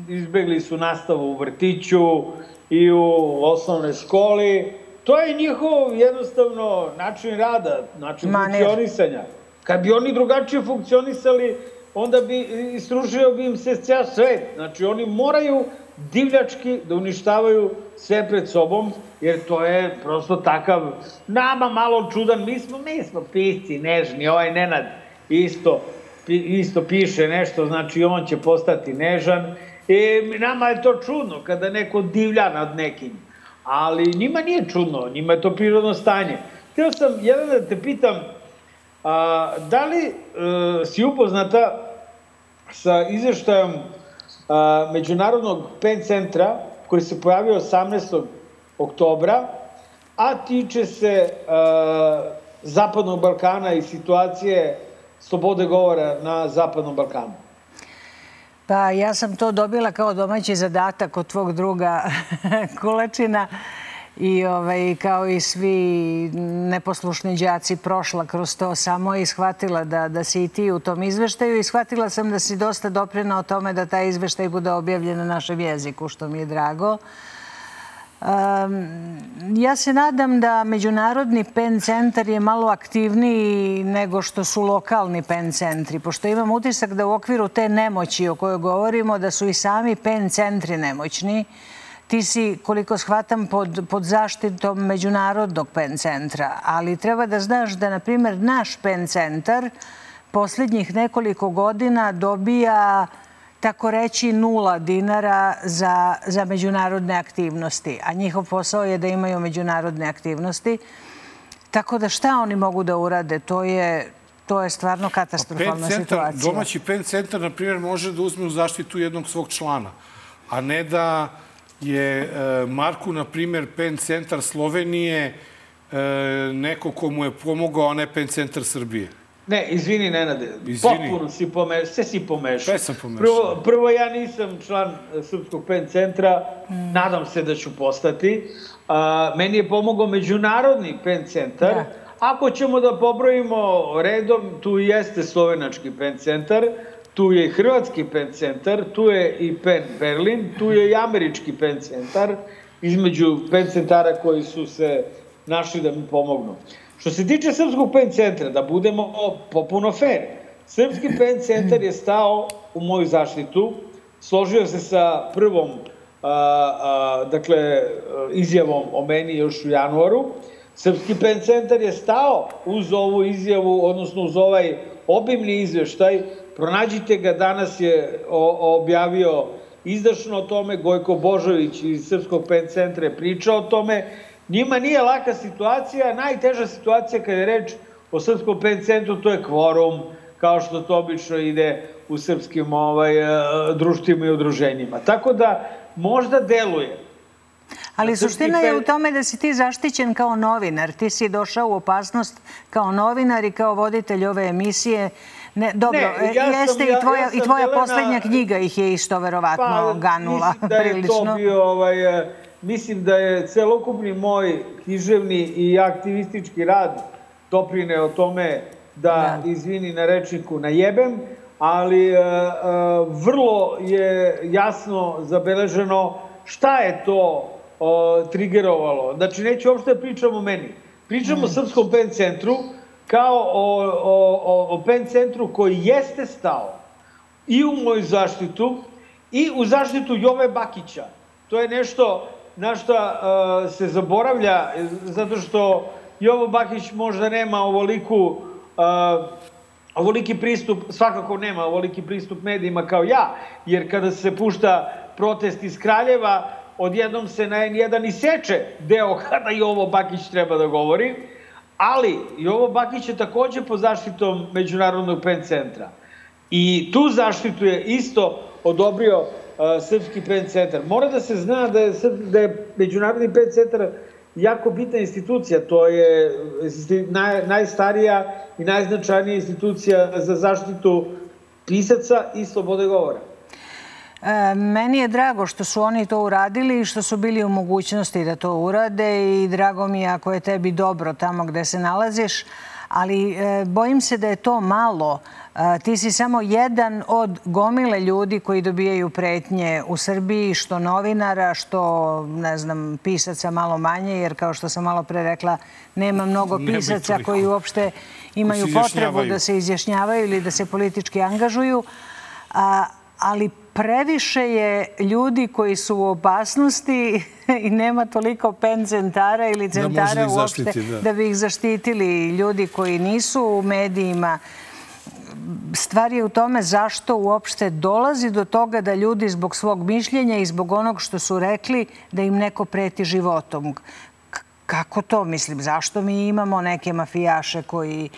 izbegli su nastavu u vrtiću i u osnovnoj školi. To je njihov jednostavno način rada, način funkcionisanja. Kad bi oni drugačije funkcionisali, onda bi istružio bi im se ceo svet. Znači, oni moraju divljački da uništavaju sve pred sobom, jer to je prosto takav, nama malo čudan, mi smo, mi smo pisci, nežni, ovaj Nenad isto, isto piše nešto, znači on će postati nežan, i nama je to čudno kada neko divlja nad nekim, ali njima nije čudno, njima je to prirodno stanje. Htio sam jedan da te pitam, a, da li e, si upoznata sa izveštajom a, Međunarodnog pen centra koji se pojavio 18. oktobra, a tiče se a, Zapadnog Balkana i situacije slobode govora na Zapadnom Balkanu. Pa ja sam to dobila kao domaći zadatak od tvog druga Kulečina i ovaj, kao i svi neposlušni đaci prošla kroz to samo i shvatila da, da si i ti u tom izveštaju i shvatila sam da si dosta doprina o tome da taj izveštaj bude objavljen na našem jeziku, što mi je drago. Um, ja se nadam da Međunarodni pen centar je malo aktivniji nego što su lokalni pen centri, pošto imam utisak da u okviru te nemoći o kojoj govorimo, da su i sami pen centri nemoćni ti si, koliko shvatam, pod, pod zaštitom Međunarodnog pen centra, ali treba da znaš da, na primjer, naš pen centar posljednjih nekoliko godina dobija tako reći nula dinara za, za međunarodne aktivnosti, a njihov posao je da imaju međunarodne aktivnosti. Tako da šta oni mogu da urade? To je, to je stvarno katastrofalna pen situacija. Domaći pen centar, na primjer, može da uzme u zaštitu jednog svog člana, a ne da je e, Marku, na primjer, pen centar Slovenije e, neko komu je pomogao, a ne pen centar Srbije. Ne, izvini, Nenade, izvini. potpuno si pomešao, sve si pomešao. Sve sam pomešao. Prvo, prvo, ja nisam član Srpskog pen centra, mm. nadam se da ću postati. A, meni je pomogao Međunarodni pen centar. Da. Ako ćemo da pobrojimo redom, tu jeste Slovenački pen centar, tu je i Hrvatski pen centar, tu je i pen Berlin, tu je i Američki pen centar, između pen centara koji su se našli da mi pomognu. Što se tiče Srpskog pen centra, da budemo popuno fair, Srpski pen centar je stao u moju zaštitu, složio se sa prvom a, a, dakle, izjavom o meni još u januaru. Srpski pen centar je stao uz ovu izjavu, odnosno uz ovaj obimni izveštaj Pronađite ga, danas je objavio izdašno o tome, Gojko Božović iz Srpskog pen centra je pričao o tome. Njima nije laka situacija, najteža situacija kada je reč o Srpskom pen centru, to je kvorum, kao što to obično ide u srpskim ovaj, društvima i udruženjima. Tako da možda deluje Ali suština je u tome da si ti zaštićen kao novinar. Ti si došao u opasnost kao novinar i kao voditelj ove emisije. Ne, dobro, ne, ja jeste sam, i tvoja, ja, ja i tvoja Jelena, poslednja knjiga ih je isto verovatno pa, ganula mislim da je prilično. To bio, ovaj, e, mislim da je celokupni moj književni i aktivistički rad doprine o tome da, da. izvini na rečniku najebem, ali uh, uh, vrlo je jasno zabeleženo šta je to o, trigerovalo. Znači, neću uopšte da pričam o meni. Pričam mm. o Srpskom pen centru kao o, o, o, o pen centru koji jeste stao i u moju zaštitu i u zaštitu Jove Bakića. To je nešto na što uh, se zaboravlja, zato što Jovo Bakić možda nema ovoliku, uh, ovoliki pristup, svakako nema ovoliki pristup medijima kao ja, jer kada se pušta protest iz Kraljeva, odjednom se na N1 iseče deo kada i ovo Bakić treba da govori, ali i ovo Bakić je takođe pod zaštitom Međunarodnog pen centra. I tu zaštitu je isto odobrio uh, Srpski pen centar. Mora da se zna da je, da je Međunarodni pen centar jako bitna institucija. To je naj, najstarija i najznačajnija institucija za zaštitu pisaca i slobode govora. Meni je drago što su oni to uradili i što su bili u mogućnosti da to urade i drago mi je ako je tebi dobro tamo gde se nalaziš, ali e, bojim se da je to malo. E, ti si samo jedan od gomile ljudi koji dobijaju pretnje u Srbiji, što novinara, što, ne znam, pisaca malo manje, jer kao što sam malo pre rekla, nema mnogo pisaca koji uopšte imaju potrebu da se izjašnjavaju ili da se politički angažuju. A, ali previše je ljudi koji su u opasnosti i nema toliko pen centara ili da centara da uopšte da. da bi ih zaštitili. Ljudi koji nisu u medijima, stvar je u tome zašto uopšte dolazi do toga da ljudi zbog svog mišljenja i zbog onog što su rekli da im neko preti životom. Kako to mislim? Zašto mi imamo neke mafijaše koji,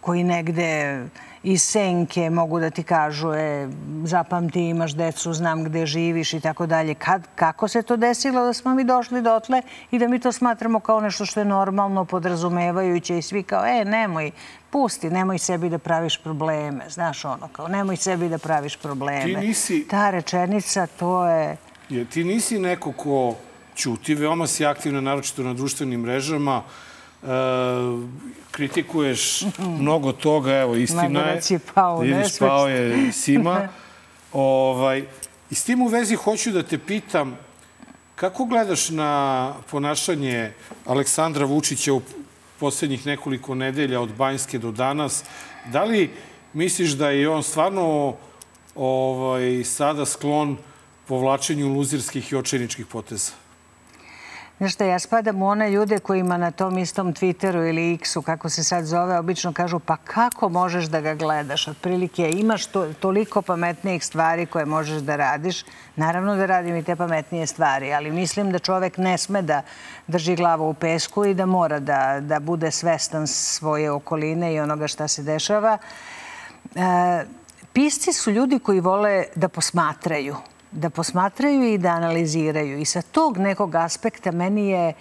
koji negde iz senke mogu da ti kažu e, zapamti, imaš decu, znam gde živiš i tako dalje. Kad, kako se to desilo da smo mi došli dotle i da mi to smatramo kao nešto što je normalno, podrazumevajuće i svi kao, e, nemoj, pusti, nemoj sebi da praviš probleme. Znaš ono, kao, nemoj sebi da praviš probleme. Ti nisi... Ta rečenica, to je... je ti nisi neko ko ćuti, veoma si aktivna, naročito na društvenim mrežama, kritikuješ mnogo toga, evo, istina je. je pao, vidiš, pao je Sima. ovaj, I s tim u vezi hoću da te pitam, kako gledaš na ponašanje Aleksandra Vučića u poslednjih nekoliko nedelja od Banjske do danas? Da li misliš da je on stvarno ovaj, sada sklon povlačenju luzirskih i očajničkih poteza? Znaš šta, ja spadam u one ljude kojima na tom istom Twitteru ili X-u, kako se sad zove, obično kažu pa kako možeš da ga gledaš? Otprilike imaš to, toliko pametnijih stvari koje možeš da radiš. Naravno da radim i te pametnije stvari, ali mislim da čovek ne sme da drži glavu u pesku i da mora da, da bude svestan svoje okoline i onoga šta se dešava. E, pisci su ljudi koji vole da posmatraju da posmatraju i da analiziraju. I sa tog nekog aspekta meni je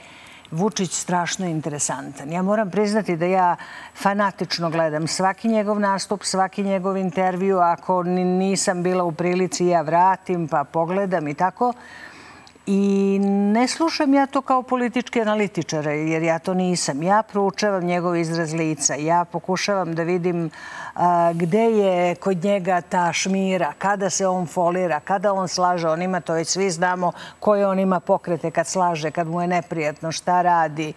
Vučić strašno interesantan. Ja moram priznati da ja fanatično gledam svaki njegov nastup, svaki njegov intervju. Ako nisam bila u prilici, ja vratim pa pogledam i tako. I ne slušam ja to kao politički analitičar, jer ja to nisam. Ja proučavam njegov izraz lica. Ja pokušavam da vidim a, gde je kod njega ta šmira, kada se on folira, kada on slaže. On ima, to već svi znamo, koje on ima pokrete kad slaže, kad mu je neprijatno, šta radi.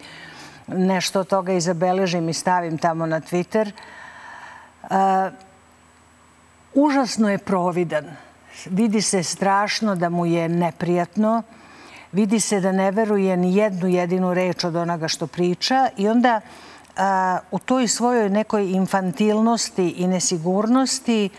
Nešto od toga izabeležim i stavim tamo na Twitter. A, užasno je providan. Vidi se strašno da mu je neprijatno vidi se da ne veruje ni jednu jedinu reč od onoga što priča i onda a, u toj svojoj nekoj infantilnosti i nesigurnosti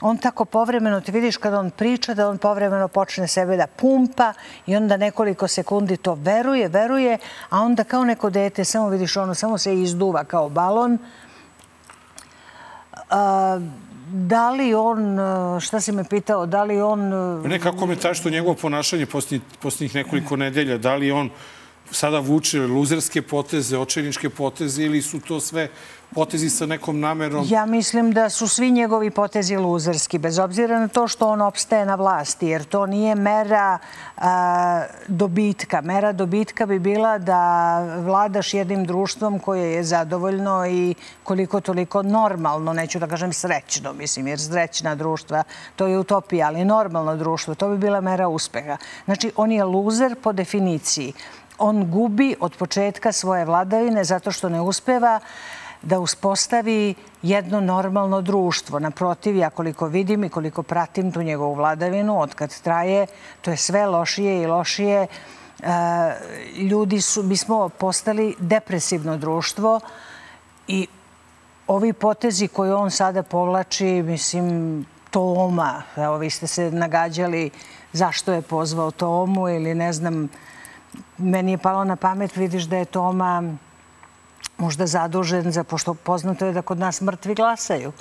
on tako povremeno, ti vidiš kada on priča, da on povremeno počne sebe da pumpa i onda nekoliko sekundi to veruje, veruje, a onda kao neko dete, samo vidiš ono, samo se izduva kao balon. A, da li on, šta si me pitao, da li on... Ne, kako komentariš to njegovo ponašanje posljednjih nekoliko nedelja? Da li on sada vuče luzerske poteze, očajničke poteze ili su to sve potezi sa nekom namerom? Ja mislim da su svi njegovi potezi luzerski, bez obzira na to što on opstaje na vlasti, jer to nije mera a, dobitka. Mera dobitka bi bila da vladaš jednim društvom koje je zadovoljno i koliko toliko normalno, neću da kažem srećno, mislim, jer srećna društva, to je utopija, ali normalno društvo, to bi bila mera uspeha. Znači, on je luzer po definiciji. On gubi od početka svoje vladavine zato što ne uspeva da uspostavi jedno normalno društvo. Naprotiv, ja koliko vidim i koliko pratim tu njegovu vladavinu, od kad traje, to je sve lošije i lošije. E, ljudi su, mi smo postali depresivno društvo i ovi potezi koje on sada povlači, mislim, Toma, evo vi ste se nagađali zašto je pozvao Tomu ili ne znam, meni je palo na pamet, vidiš da je Toma možda zadužen za, pošto poznato je da kod nas mrtvi glasaju.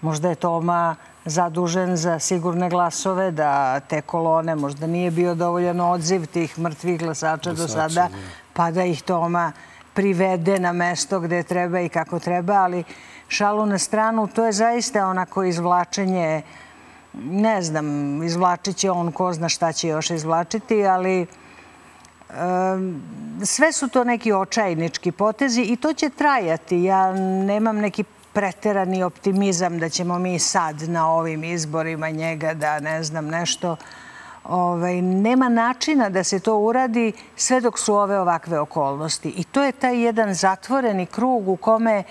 Možda je Toma zadužen za sigurne glasove, da te kolone, možda nije bio dovoljan odziv tih mrtvih glasača do sada, pa da ih Toma privede na mesto gde treba i kako treba, ali šalu na stranu, to je zaista onako izvlačenje, ne znam, izvlačit će on, ko zna šta će još izvlačiti, ali sve su to neki očajnički potezi i to će trajati. Ja nemam neki preterani optimizam da ćemo mi sad na ovim izborima njega da ne znam nešto. Ovaj, nema načina da se to uradi sve dok su ove ovakve okolnosti. I to je taj jedan zatvoreni krug u kome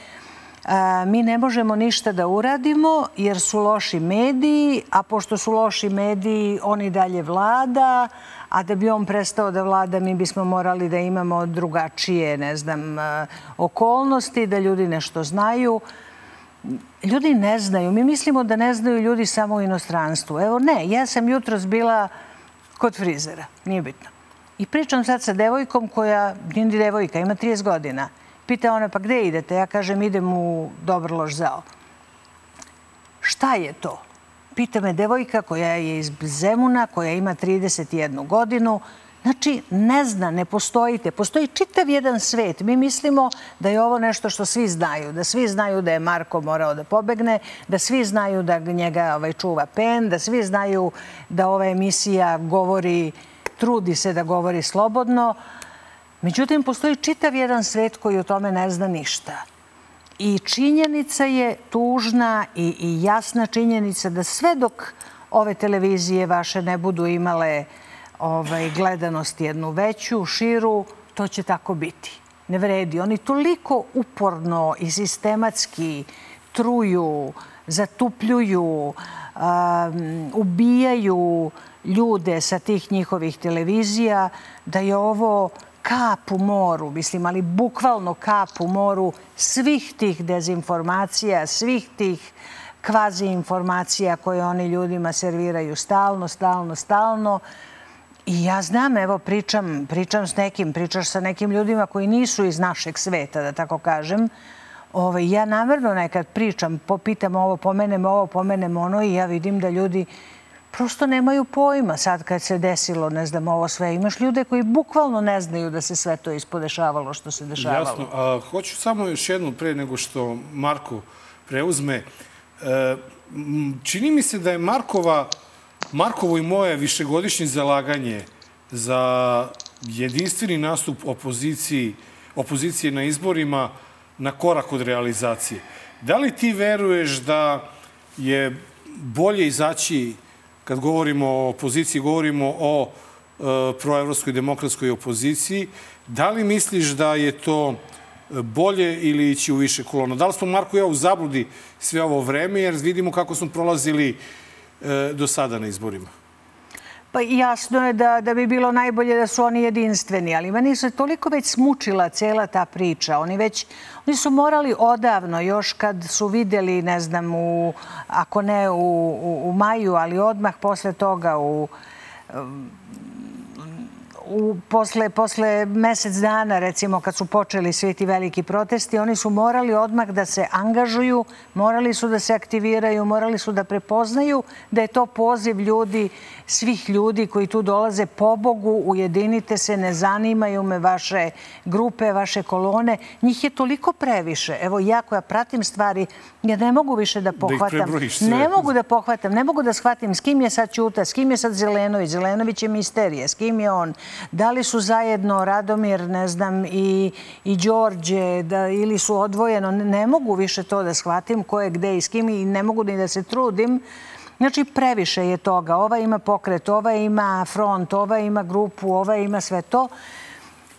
a, mi ne možemo ništa da uradimo jer su loši mediji, a pošto su loši mediji, oni dalje vlada, a da bi on prestao da vlada mi bismo morali da imamo drugačije, ne znam, e, okolnosti, da ljudi nešto znaju. Ljudi ne znaju. Mi mislimo da ne znaju ljudi samo u inostranstvu. Evo ne, ja sam jutro bila kod frizera, nije bitno. I pričam sad sa devojkom koja, nije devojka, ima 30 godina. Pita ona, pa gde idete? Ja kažem, idem u Dobrlož zao. Šta je to? Pita me devojka koja je iz Zemuna, koja ima 31 godinu. Znači, ne zna, ne postojite. Postoji čitav jedan svet. Mi mislimo da je ovo nešto što svi znaju. Da svi znaju da je Marko morao da pobegne, da svi znaju da njega ovaj, čuva pen, da svi znaju da ova emisija govori, trudi se da govori slobodno. Međutim, postoji čitav jedan svet koji o tome ne zna ništa. I činjenica je tužna i, i jasna činjenica da sve dok ove televizije vaše ne budu imale ovaj, gledanost jednu veću, širu, to će tako biti. Ne vredi. Oni toliko uporno i sistematski truju, zatupljuju, um, ubijaju ljude sa tih njihovih televizija, da je ovo kap u moru, mislim, ali bukvalno kap u moru svih tih dezinformacija, svih tih kvazi informacija koje oni ljudima serviraju stalno, stalno, stalno. I ja znam, evo, pričam, pričam s nekim, pričaš sa nekim ljudima koji nisu iz našeg sveta, da tako kažem. Ove, ja namerno nekad pričam, popitam ovo, pomenem ovo, pomenem ono i ja vidim da ljudi prosto nemaju pojma sad kad se desilo, ne znam, ovo sve. Imaš ljude koji bukvalno ne znaju da se sve to ispodešavalo što se dešavalo. Jasno. A, hoću samo još jednu pre nego što Marko preuzme. E, čini mi se da je Markova, Markovo i moje višegodišnje zalaganje za jedinstveni nastup opoziciji, opozicije na izborima na korak od realizacije. Da li ti veruješ da je bolje izaći kad govorimo o opoziciji, govorimo o e, proevropskoj demokratskoj opoziciji. Da li misliš da je to e, bolje ili ići u više kolona? Da li smo, Marko i ja, u zabludi sve ovo vreme, jer vidimo kako smo prolazili e, do sada na izborima? Pa jasno je da, da bi bilo najbolje da su oni jedinstveni, ali meni se toliko već smučila cela ta priča. Oni već, oni su morali odavno, još kad su videli, ne znam, u, ako ne u, u, u maju, ali odmah posle toga u, u, posle, posle mesec dana, recimo, kad su počeli svi ti veliki protesti, oni su morali odmah da se angažuju, morali su da se aktiviraju, morali su da prepoznaju da je to poziv ljudi, svih ljudi koji tu dolaze po Bogu, ujedinite se, ne zanimaju me vaše grupe, vaše kolone. Njih je toliko previše. Evo, ja koja pratim stvari, ja ne mogu više da pohvatam. Da ne mogu da pohvatam, ne mogu da shvatim s kim je sad Ćuta, s kim je sad Zelenović. Zelenović je misterije, s kim je on. Da li su zajedno Radomir, ne znam, i, i Đorđe, da, ili su odvojeno. Ne mogu više to da shvatim ko je gde i s kim i ne mogu ni da se trudim. Znači, previše je toga. Ova ima pokret, ova ima front, ova ima grupu, ova ima sve to.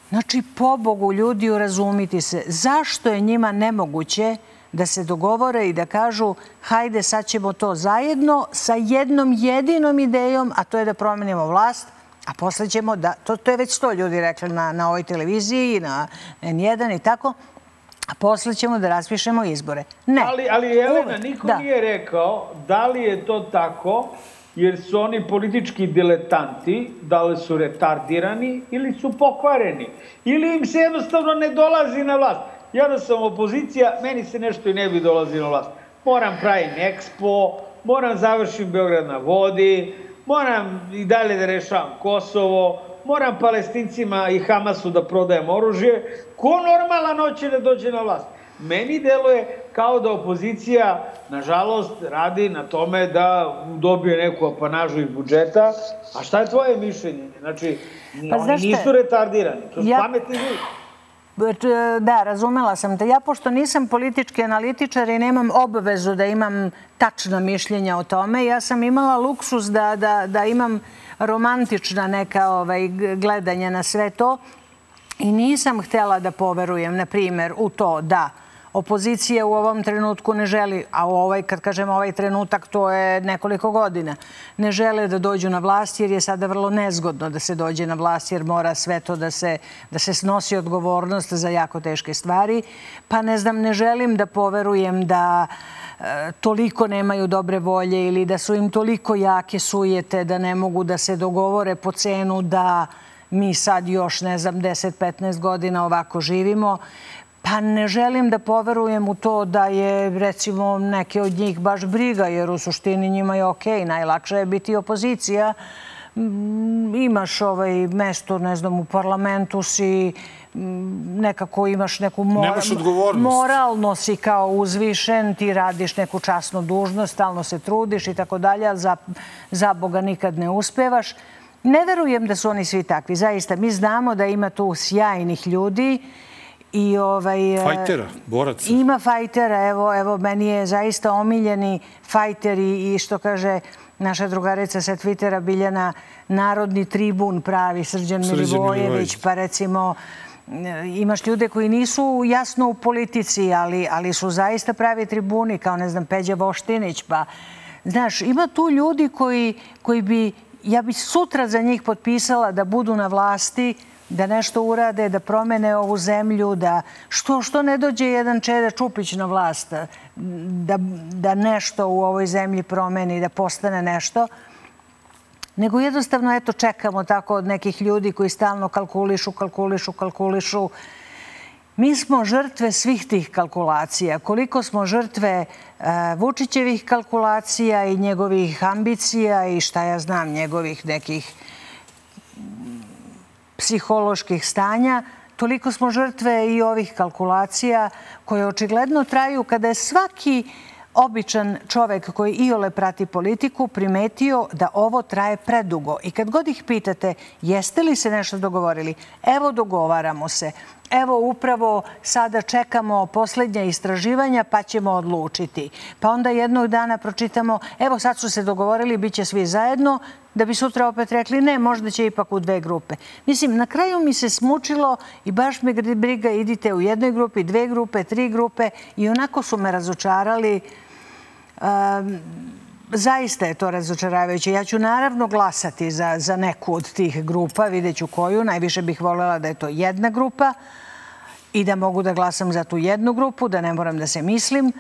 Znači, pobogu ljudi urazumiti se. Zašto je njima nemoguće da se dogovore i da kažu hajde sad ćemo to zajedno sa jednom jedinom idejom, a to je da promenimo vlast, a posle ćemo da, to, to je već sto ljudi rekli na, na ovoj televiziji, na N1 i tako, a posle ćemo da raspišemo izbore. Ne. Ali, ali Elena, Uvek. niko da. nije rekao da li je to tako jer su oni politički diletanti, da li su retardirani ili su pokvareni. Ili im se jednostavno ne dolazi na vlast. Ja da sam opozicija, meni se nešto i ne bi dolazi na vlast. Moram pravim ekspo, moram završim Beograd na vodi, moram i dalje da rešavam Kosovo, moram palestincima i Hamasu da prodajem oružje. Ko normalan hoće da dođe na vlast? Meni deluje kao da opozicija, nažalost, radi na tome da dobije neku apanažu iz budžeta. A šta je tvoje mišljenje? Znači, Pa oni nisu retardirani, to su Ja- pametni ljudi. Da, razumela sam te. Ja, pošto nisam politički analitičar i nemam obavezu da imam tačna mišljenja o tome, ja sam imala luksus da, da, da imam romantična neka ovaj, gledanja na sve to i nisam htela da poverujem, na primjer, u to da opozicija u ovom trenutku ne želi, a ovaj, kad kažem ovaj trenutak, to je nekoliko godina, ne žele da dođu na vlast jer je sada vrlo nezgodno da se dođe na vlast jer mora sve to da se, da se snosi odgovornost za jako teške stvari. Pa ne znam, ne želim da poverujem da e, toliko nemaju dobre volje ili da su im toliko jake sujete da ne mogu da se dogovore po cenu da mi sad još, ne znam, 10-15 godina ovako živimo. Pa ne želim da poverujem u to da je, recimo, neke od njih baš briga, jer u suštini njima je okej, najlakše je biti opozicija. Mm, Imaš ovaj mesto, ne znam, u parlamentu si, mm, nekako imaš neku mora, moralno si kao uzvišen, ti radiš neku časnu dužnost, stalno se trudiš i tako dalje, ali za, za Boga nikad ne uspevaš. Ne verujem da su oni svi takvi, zaista. Mi znamo da ima tu sjajnih ljudi i ovaj... e, Fajtera, boraca. Ima fajtera, evo, evo, meni je zaista omiljeni fajter i, i što kaže naša drugarica sa Twittera Biljana, narodni tribun pravi, Srđan Srđan Milivojević, Milivojević. pa recimo e, imaš ljude koji nisu jasno u politici, ali, ali su zaista pravi tribuni, kao ne znam, Peđa Voštinić, pa znaš, ima tu ljudi koji, koji bi, ja bi sutra za njih potpisala da budu na vlasti, da nešto urade, da promene ovu zemlju, da što, što ne dođe jedan Čeda Čupić na vlast, da, da nešto u ovoj zemlji promeni, da postane nešto nego jednostavno eto čekamo tako od nekih ljudi koji stalno kalkulišu, kalkulišu, kalkulišu. Mi smo žrtve svih tih kalkulacija. Koliko smo žrtve e, Vučićevih kalkulacija i njegovih ambicija i šta ja znam, njegovih nekih psiholoških stanja, toliko smo žrtve i ovih kalkulacija koje očigledno traju kada je svaki običan čovek koji iole prati politiku primetio da ovo traje predugo. I kad god ih pitate jeste li se nešto dogovorili, evo dogovaramo se, evo upravo sada čekamo poslednja istraživanja pa ćemo odlučiti. Pa onda jednog dana pročitamo, evo sad su se dogovorili, bit će svi zajedno, da bi sutra opet rekli ne, možda će ipak u dve grupe. Mislim, na kraju mi se smučilo i baš me briga, idite u jednoj grupi, dve grupe, tri grupe i onako su me razočarali. Um, zaista je to razočaravajuće. Ja ću naravno glasati za, za neku od tih grupa, vidjet ću koju. Najviše bih voljela da je to jedna grupa i da mogu da glasam za tu jednu grupu, da ne moram da se mislim.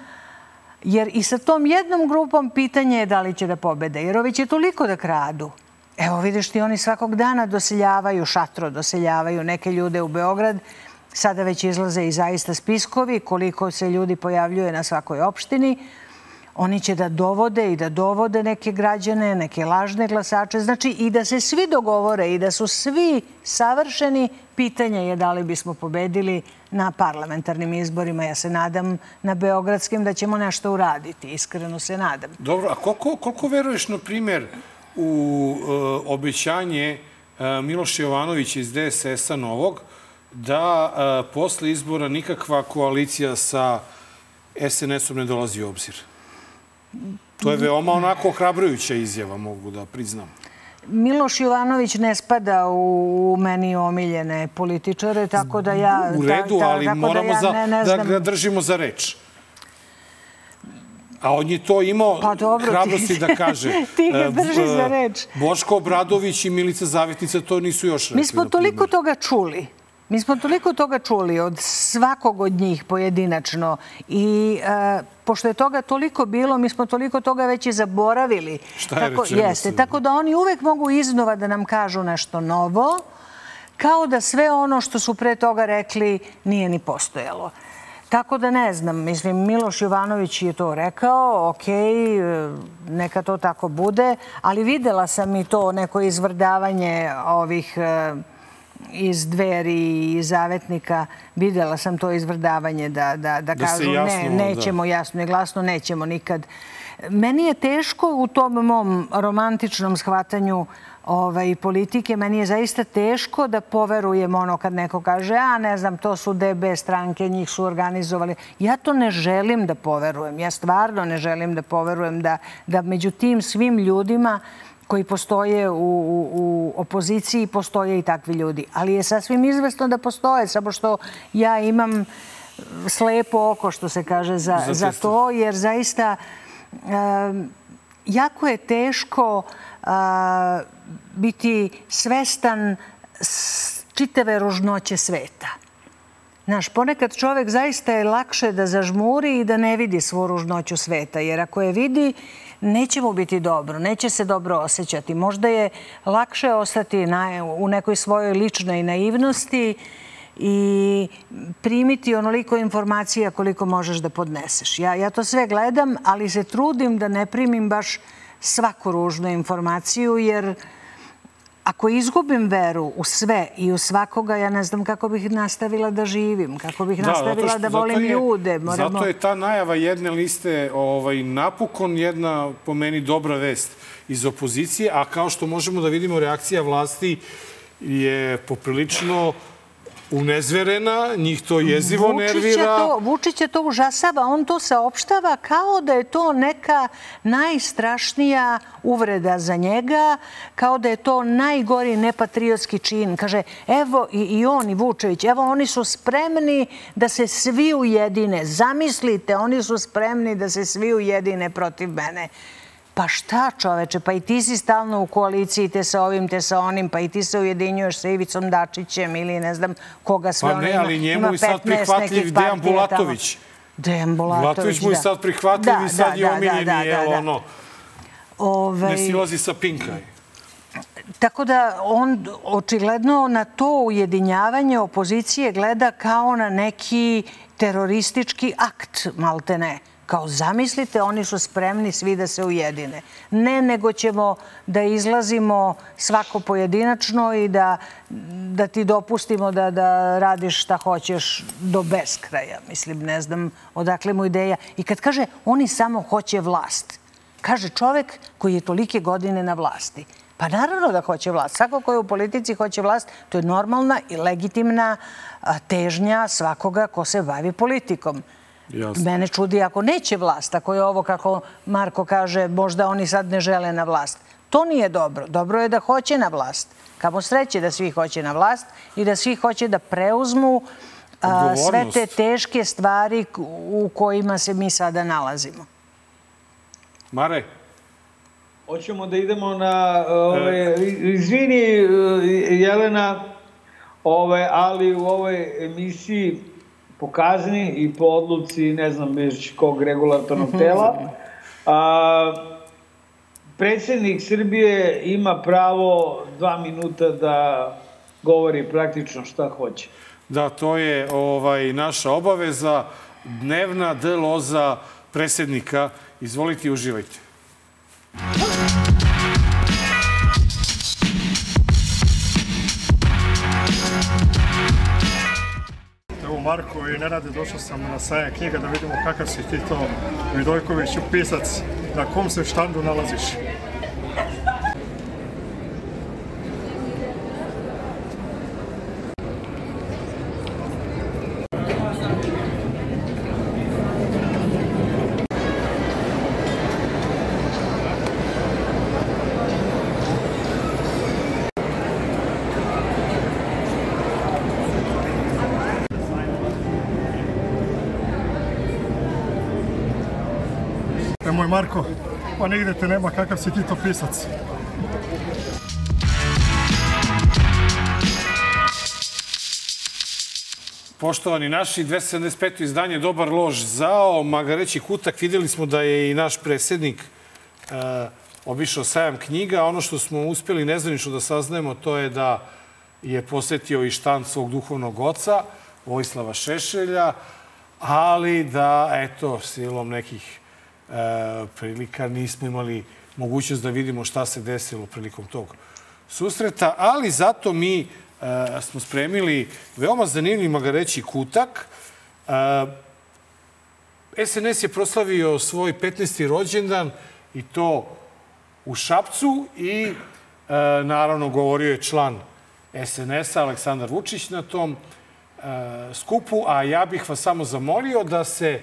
Jer i sa tom jednom grupom pitanje je da li će da pobede. Jer ovi će toliko da kradu. Evo vidiš ti, oni svakog dana doseljavaju šatro, doseljavaju neke ljude u Beograd. Sada već izlaze i zaista spiskovi koliko se ljudi pojavljuje na svakoj opštini. Oni će da dovode i da dovode neke građane, neke lažne glasače. Znači i da se svi dogovore i da su svi savršeni, pitanje je da li bismo pobedili na parlamentarnim izborima. Ja se nadam na Beogradskim da ćemo nešto uraditi. Iskreno se nadam. Dobro, a koliko, koliko veruješ, na primjer, u uh, obećanje uh, Miloša Jovanovića iz DSS-a novog da uh, posle izbora nikakva koalicija sa SNS-om ne dolazi u obzir? To je veoma onako ohrabrujuća izjava, mogu da priznam. Miloš Jovanović ne spada u meni omiljene političare, tako da ja... U redu, ta, ta, ali moramo da, ja za, ne, ne da znam. ga držimo za reč. A on je to imao Pa dobro, ti- hrabrosti da kaže. Ti ga E, drži za reč. Boško Obradović i Milica Zavetnica to nisu još rekli. Mi smo toliko toga čuli. Mi smo toliko toga čuli od svakog od njih pojedinačno i e, pošto je toga toliko bilo, mi smo toliko toga već i zaboravili. Šta je tako, rečeno Jeste, sad? tako da oni uvek mogu iznova da nam kažu nešto novo, kao da sve ono što su pre toga rekli nije ni postojalo. Tako da ne znam, mislim, Miloš Jovanović je to rekao, ok, neka to tako bude, ali videla sam i to neko izvrdavanje ovih e, iz dveri i zavetnika, videla sam to izvrdavanje da, da, da, Da kažu jasno, ne, da. nećemo jasno i glasno, nećemo nikad. Meni je teško u tom mom romantičnom shvatanju ovaj, politike, meni je zaista teško da poverujem ono kad neko kaže, a ne znam, to su DB stranke, njih su organizovali. Ja to ne želim da poverujem. Ja stvarno ne želim da poverujem da, da među tim svim ljudima koji postoje u, u, u opoziciji, postoje i takvi ljudi. Ali je sasvim izvesno da postoje, samo što ja imam slepo oko, što se kaže, za, Za za to, jer zaista um, jako je teško uh, biti svestan čitave ružnoće sveta. Znaš, ponekad čovek zaista je lakše da zažmuri i da ne vidi svu ružnoću sveta, jer ako je vidi, neće mu biti dobro, neće se dobro osjećati. Možda je lakše ostati na, u nekoj svojoj ličnoj naivnosti i primiti onoliko informacija koliko možeš da podneseš. Ja, ja to sve gledam, ali se trudim da ne primim baš svaku ružnu informaciju, jer ako izgubim veru u sve i u svakoga, ja ne znam kako bih nastavila da živim, kako bih nastavila zato da volim je- ljude. Zato je ta najava jedne liste ovaj, napokon jedna, po meni, dobra vest iz opozicije, a kao što možemo da vidimo, reakcija vlasti je poprilično unezverena, njih to jezivo Vučića nervira. To, Vučića to užasava. On to saopštava kao da je to neka najstrašnija uvreda za njega, kao da je to najgori nepatriotski čin. Kaže, evo i, i on i Vučević, evo oni su spremni da se svi ujedine. Zamislite, oni su spremni da se svi ujedine protiv mene. Pa šta čoveče, pa i ti si stalno u koaliciji, te sa ovim, te sa onim, pa i ti se ujedinjuješ sa Ivicom Dačićem ili ne znam koga sve Pa ono ne, ima. ali njemu je sad 15 prihvatljiv Dejan Bulatović. Dejan Bulatović, Bulatović mu je da. sad prihvatljiv Da, i sad da, je da, omiljeni, da, da, jel, ono, Ovaj, ne silazi sa pinka. Tako da on očigledno na to ujedinjavanje opozicije gleda kao na neki teroristički akt, malte ne. Kao zamislite, oni su spremni svi da se ujedine. Ne, nego ćemo da izlazimo svako pojedinačno i da, da ti dopustimo da, da radiš šta hoćeš do beskraja. Mislim, ne znam odakle mu ideja. I kad kaže oni samo hoće vlast, Kaže čovek koji je tolike godine na vlasti. Pa naravno da hoće vlast. Svako ko je u politici hoće vlast, to je normalna i legitimna težnja svakoga ko se bavi politikom. Jasno. Mene čudi ako neće vlast, ako je ovo kako Marko kaže, možda oni sad ne žele na vlast. To nije dobro. Dobro je da hoće na vlast. Kamo sreće da svi hoće na vlast i da svi hoće da preuzmu a, sve te teške stvari u kojima se mi sada nalazimo. Mare, Hoćemo da idemo na... Ove, izvini, e, Jelena, ove, ali u ovoj emisiji po kazni i po odluci, ne znam već kog regulatornog tela, a, Predsednik Srbije ima pravo dva minuta da govori praktično šta hoće. Da, to je ovaj, naša obaveza, dnevna deloza predsjednika. Izvolite i uživajte. Evo Marko i Nenade, došao sam na sajam knjiga da vidimo kakav si ti to Vidojkoviću pisac, na kom se štandu nalaziš. Pa nigde te nema kakav si ti to pisac. Poštovani naši, 275. izdanje Dobar lož zao, Magareći kutak. Videli smo da je i naš predsjednik e, obišao sajam knjiga. Ono što smo uspjeli nezvanično da saznajemo, to je da je posetio i štan svog duhovnog oca, Vojislava Šešelja, ali da, eto, silom nekih prilika nismo imali mogućnost da vidimo šta se desilo prilikom tog susreta, ali zato mi e, smo spremili veoma zanimljiv magareći kutak. E, SNS je proslavio svoj 15. rođendan i to u Šapcu i e, naravno govorio je član SNS-a Aleksandar Vučić na tom e, skupu, a ja bih vas samo zamolio da se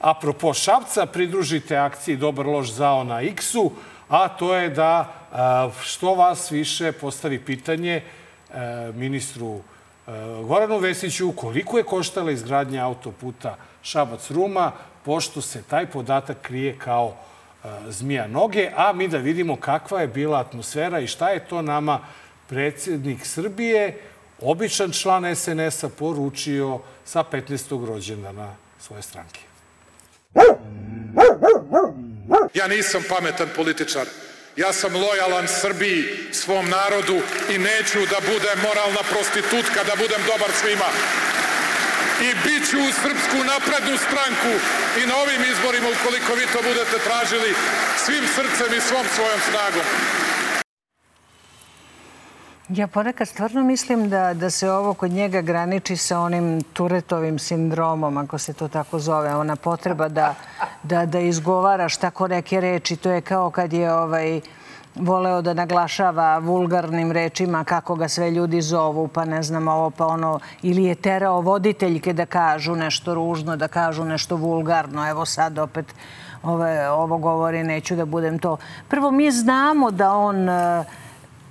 apropo Šapca pridružite akciji Dobar lož zao na X-u, a to je da što vas više postavi pitanje ministru Goranu Vesiću koliko je koštala izgradnja autoputa Šabac-Ruma, pošto se taj podatak krije kao zmija noge, a mi da vidimo kakva je bila atmosfera i šta je to nama predsjednik Srbije, običan član SNS-a, poručio sa 15. rođendana svoje stranke. Ja nisam pametan političar. Ja sam lojalan Srbiji, svom narodu i neću da budem moralna prostitutka, da budem dobar svima. I bit ću u Srpsku naprednu stranku i na ovim izborima, ukoliko vi to budete tražili, svim srcem i svom svojom snagom. Ja ponekad stvarno mislim da, da se ovo kod njega graniči sa onim Turetovim sindromom, ako se to tako zove. Ona potreba da, da, da izgovaraš tako neke reči. To je kao kad je ovaj, voleo da naglašava vulgarnim rečima kako ga sve ljudi zovu, pa ne znam ovo, pa ono, ili je terao voditeljke da kažu nešto ružno, da kažu nešto vulgarno. Evo sad opet ove, ovo govori, neću da budem to. Prvo, mi znamo da on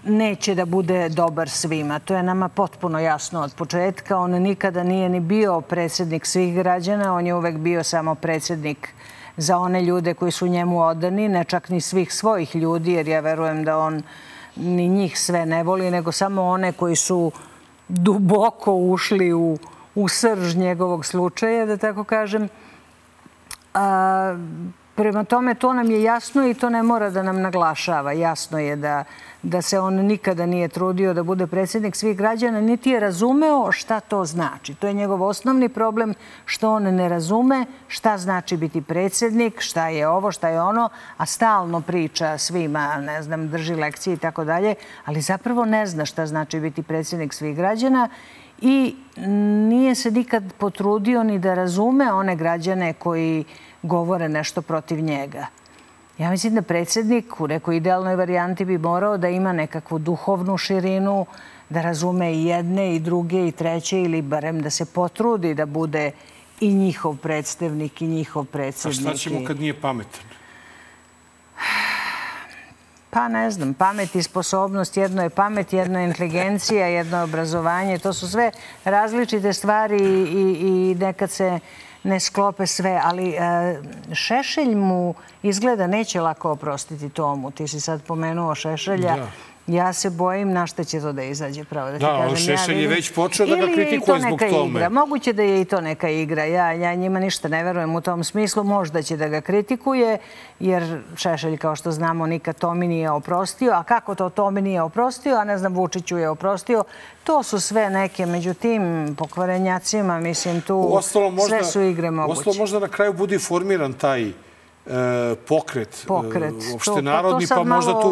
neće da bude dobar svima. To je nama potpuno jasno od početka. On nikada nije ni bio predsjednik svih građana, on je uvek bio samo predsjednik za one ljude koji su njemu odani, ne čak ni svih svojih ljudi, jer ja verujem da on ni njih sve ne voli, nego samo one koji su duboko ušli u, u srž njegovog slučaja, da tako kažem. A, prema tome, to nam je jasno i to ne mora da nam naglašava. Jasno je da da se on nikada nije trudio da bude predsjednik svih građana, niti je razumeo šta to znači. To je njegov osnovni problem, što on ne razume šta znači biti predsjednik, šta je ovo, šta je ono, a stalno priča svima, ne znam, drži lekcije i tako dalje, ali zapravo ne zna šta znači biti predsjednik svih građana i nije se nikad potrudio ni da razume one građane koji govore nešto protiv njega. Ja mislim da predsjednik u nekoj idealnoj varijanti bi morao da ima nekakvu duhovnu širinu, da razume i jedne i druge i treće ili barem da se potrudi da bude i njihov predstavnik i njihov predsjednik. A šta ćemo kad nije pametan? Pa ne znam, pamet i sposobnost, jedno je pamet, jedno je inteligencija, jedno je obrazovanje. To su sve različite stvari i, i nekad se ne sklope sve, ali e, Šešelj mu izgleda neće lako oprostiti Tomu. Ti si sad pomenuo Šešelja. Da. Ja se bojim na šta će to da izađe, pravo da ti Da, kažem. Šešelj je vidim- već počeo da ga je kritikuje zbog tome. Igra. Moguće da je i to neka igra. Ja, ja njima ništa ne verujem u tom smislu. Možda će da ga kritikuje, jer Šešelj, kao što znamo, nikad Tomi nije oprostio. A kako to Tomi nije oprostio, a ne znam, Vučiću je oprostio, to su sve neke, među tim pokvarenjacima, mislim, tu Uostalom, možda, sve su igre moguće. Uostalom, možda na kraju bude formiran taj pokret, Pokret. e, To- opšte pa pa možda tu,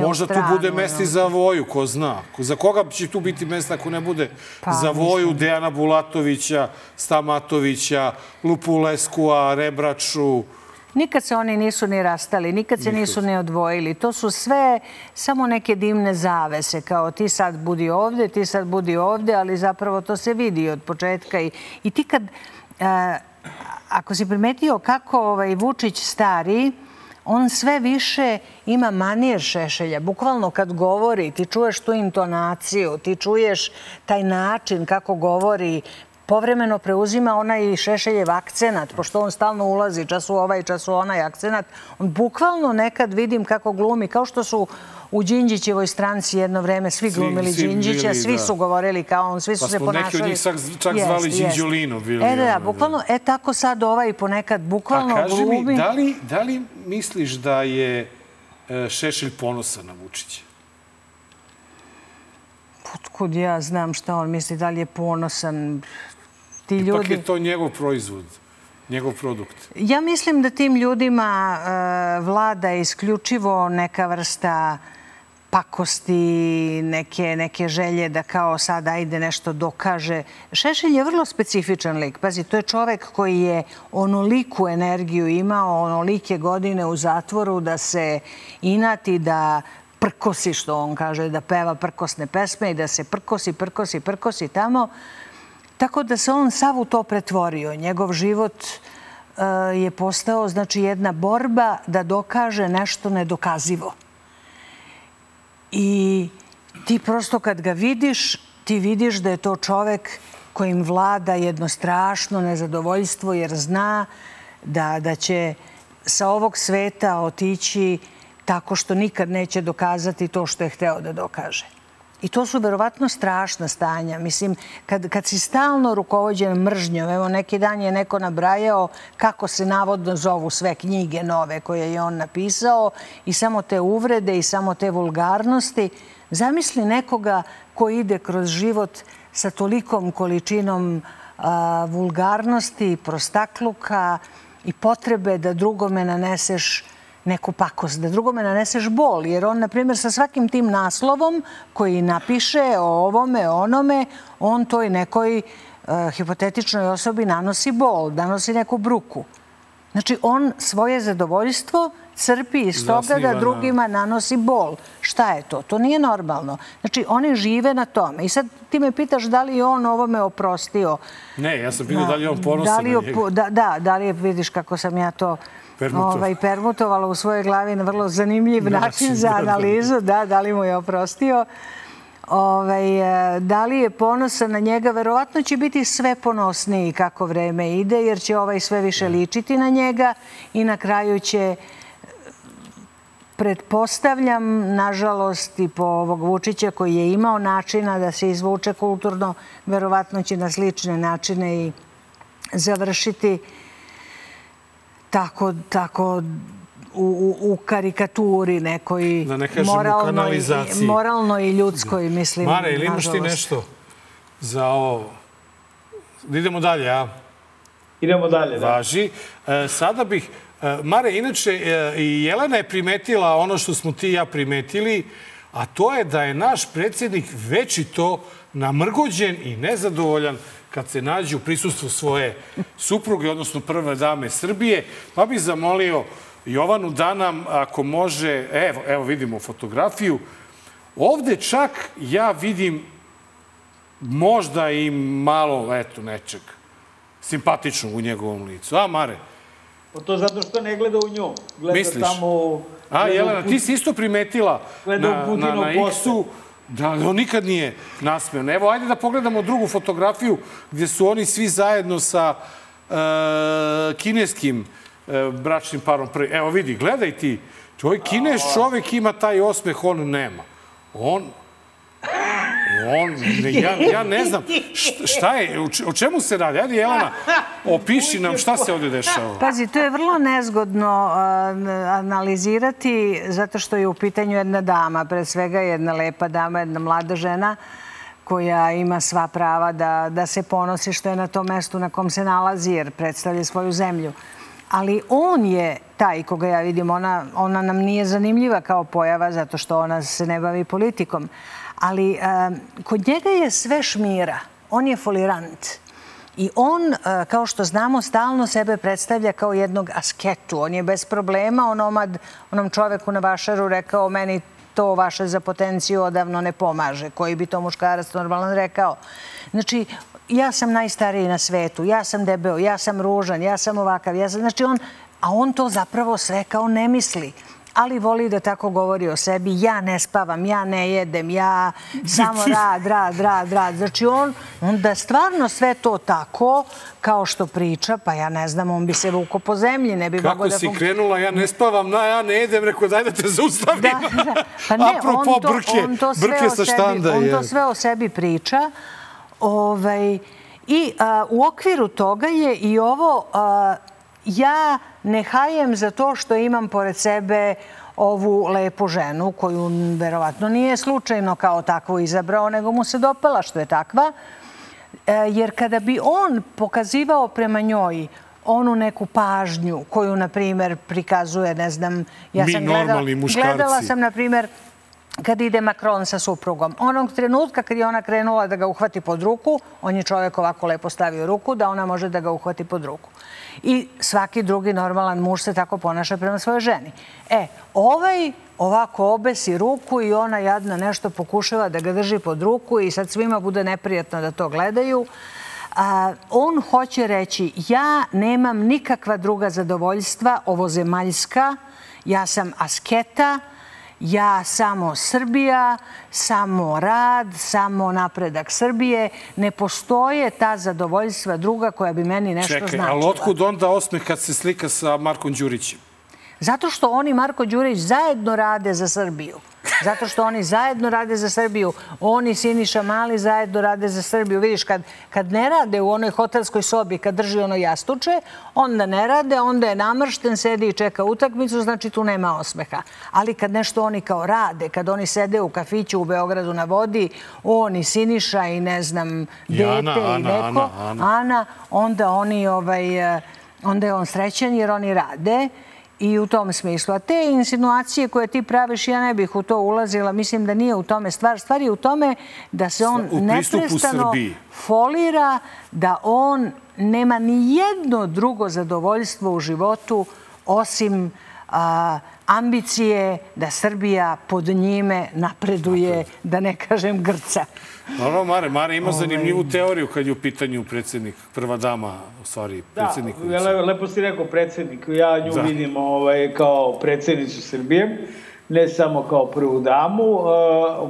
možda tu bude mesta i no. za Voju, ko zna. Za koga će tu biti mesta ako ne bude Pa, za Voju, mislim. Dejana Bulatovića, Stamatovića, Lupu Leskua, Rebraču, Nikad se oni nisu ni rastali, nikad se nisu ni odvojili. To su sve samo neke dimne zavese, kao ti sad budi ovde, ti sad budi ovde, ali zapravo to se vidi od početka. I, i ti kad, a, ako si primetio kako ovaj Vučić stari, on sve više ima manir Šešelja. Bukvalno kad govori, ti čuješ tu intonaciju, ti čuješ taj način kako govori, povremeno preuzima onaj Šešeljev akcenat, pošto on stalno ulazi, čas u ovaj, čas u onaj akcenat. On bukvalno nekad vidim kako glumi, kao što su u Đinđićevoj stranci jedno vreme svi Svi- glumili svi Đinđića, bili, svi da. su govorili kao on, svi su Pa se smo neki od ponašali. njih čak- Jest, zvali jest. Đinđolino bili, E, da, da, bukvalno, e tako sad ovaj ponekad bukvalno A kaži glumi. mi, da li, da li misliš da je e, Šešelj ponosan na Vučića? Otkud ja znam šta on misli, da li je ponosan. Ti Ipak ljudi... je to njegov proizvod, njegov produkt. Ja mislim da tim ljudima e, vlada isključivo neka vrsta pakosti, neke, neke želje da kao sad ajde nešto dokaže. Šešelj je vrlo specifičan lik. Pazi, to je čovek koji je onoliku energiju imao, onolike godine u zatvoru da se inati, da prkosi, što on kaže, da peva prkosne pesme i da se prkosi, prkosi, prkosi tamo. Tako da se on sav u to pretvorio. Njegov život e, je postao znači jedna borba da dokaže nešto nedokazivo. I ti prosto kad ga vidiš, ti vidiš da je to čovek kojim vlada jedno strašno nezadovoljstvo jer zna da, da će sa ovog sveta otići tako što nikad neće dokazati to što je hteo da dokaže. I to su verovatno strašna stanja. Mislim, kad, kad si stalno rukovođen mržnjom, evo neki dan je neko nabrajao kako se navodno zovu sve knjige nove koje je on napisao i samo te uvrede i samo te vulgarnosti. Zamisli nekoga ko ide kroz život sa tolikom količinom a, vulgarnosti, prostakluka i potrebe da drugome naneseš neku pakost, da drugome naneseš bol. Jer on, na primjer, sa svakim tim naslovom koji napiše o ovome, onome, on toj nekoj uh, hipotetičnoj osobi nanosi bol, nanosi neku bruku. Znači, on svoje zadovoljstvo crpi iz toga Zasniva da drugima nanosi bol. Šta je to? To nije normalno. Znači, oni žive na tome. I sad ti me pitaš da li je on ovome oprostio. Ne, ja sam pitao da li je on ponosan Da li na je njega. Da, da, da li je, vidiš kako sam ja to Ovaj, permutovala u svojoj glavi na vrlo zanimljiv način, Način, za da, da, da. analizu, da, da li mu je oprostio. Ovaj, e, da li je ponosan na njega? Verovatno će biti sve ponosniji kako vreme ide, jer će ovaj sve više ličiti na njega i na kraju će pretpostavljam, nažalost, i po ovog Vučića koji je imao načina da se izvuče kulturno, verovatno će na slične načine i završiti tako, tako u, u, u karikaturi nekoj Da ne kažem u moralnoj, kanalizaciji. moralnoj i ljudskoj, mislim, Mare, ili imaš ti nešto za ovo? Da Idemo dalje, a? Idemo dalje. Da. Važi. E, sada bih... e, Mare, inače, e, i Jelena je primetila ono što smo ti i ja primetili, a to je da je naš predsjednik večito namrgođen i nezadovoljan kad se nađe u prisustvu svoje supruge, odnosno prve dame Srbije. Pa bih zamolio Jovanu da nam, ako može, evo, evo vidimo fotografiju, ovde čak ja vidim možda i malo, eto, nečeg simpatičnog u njegovom licu. A, Mare? Pa To zato što ne gleda u nju. Gleda Misliš? tamo... A, Jelena, ti si isto primetila na, na, na. X-u da on nikad nije nasmejan. Evo, ajde da pogledamo drugu fotografiju gdje su oni svi zajedno sa e, kineskim e, bračnim parom. Prvi. Evo vidi, gledaj ti. Ovaj kineš čovek ima taj osmeh, on nema. On On, ja, ja ne znam, šta je, o čemu se radi? Ajde, Jelena, opiši nam šta se ovde dešava. Pazi, to je vrlo nezgodno analizirati, zato što je u pitanju jedna dama, pre svega jedna lepa dama, jedna mlada žena, koja ima sva prava da, da se ponosi što je na tom mestu na kom se nalazi, jer predstavlja svoju zemlju. Ali on je taj koga ja vidim, ona, ona nam nije zanimljiva kao pojava zato što ona se ne bavi politikom ali kod njega je sve šmira. On je folirant. I on, e, kao što znamo, stalno sebe predstavlja kao jednog asketu. On je bez problema onomad, onom čoveku na Vašaru rekao meni to vaše za potenciju odavno ne pomaže. Koji bi to muškarac normalno rekao. Znači, ja sam najstariji na svetu, ja sam debeo, ja sam ružan, ja sam ovakav, ja sam... Znači, on, a on to zapravo sve kao ne misli ali voli da tako govori o sebi. Ja ne spavam, ja ne jedem, ja samo rad, rad, rad, rad. Znači on, onda stvarno sve to tako, kao što priča, pa ja ne znam, on bi se vuko po zemlji, ne bi Kako mogo da... Kako si krenula, ja ne spavam, na, ja ne jedem, rekao daj da te zaustavim. Da, da. Pa ne, Apropo on to, brke, on to sve brke sa štanda. On to sve o sebi priča. Ovaj, I a, u okviru toga je i ovo... A, ja ne hajem za to što imam pored sebe ovu lepu ženu koju verovatno nije slučajno kao takvu izabrao, nego mu se dopala što je takva. E, jer kada bi on pokazivao prema njoj onu neku pažnju koju, na primer, prikazuje, ne znam... Ja Mi sam gledala, Gledala sam, na primer, kad ide Macron sa suprugom. Onog trenutka kad je ona krenula da ga uhvati pod ruku, on je čovjek ovako lepo stavio ruku, da ona može da ga uhvati pod ruku i svaki drugi normalan muž se tako ponaša prema svojoj ženi. E, ovaj ovako obesi ruku i ona jadna nešto pokušava da ga drži pod ruku i sad svima bude neprijatno da to gledaju. A, on hoće reći, ja nemam nikakva druga zadovoljstva, ovo zemaljska, ja sam asketa, ja samo Srbija, samo rad, samo napredak Srbije. Ne postoje ta zadovoljstva druga koja bi meni nešto Čekaj, značila. Čekaj, ali otkud onda osmeh kad se slika sa Markom Đurićem? Zato što oni, Marko Đurić, zajedno rade za Srbiju. Zato što oni zajedno rade za Srbiju. Oni, Siniša Mali, zajedno rade za Srbiju. Vidiš, kad, kad ne rade u onoj hotelskoj sobi, kad drži ono jastuče, onda ne rade, onda je namršten, sedi i čeka utakmicu, znači tu nema osmeha. Ali kad nešto oni kao rade, kad oni sede u kafiću u Beogradu na vodi, oni, Siniša i ne znam, dete Ana, i neko, Ana, Ana. Ana, onda oni, ovaj, eh, onda je on srećan jer oni rade i u tom smislu. A te insinuacije koje ti praviš, ja ne bih u to ulazila. Mislim da nije u tome stvar. Stvar je u tome da se on neprestano folira, da on nema ni jedno drugo zadovoljstvo u životu osim a, ambicije da Srbija pod njime napreduje, da ne kažem grca. Dobro, Mare, Mare ima zanimljivu teoriju kad je u pitanju predsednik, prva dama, u stvari, predsednik. Da, le, lepo si rekao predsednik. Ja nju da. vidim ovaj, kao predsednicu Srbije, ne samo kao prvu damu. Uh,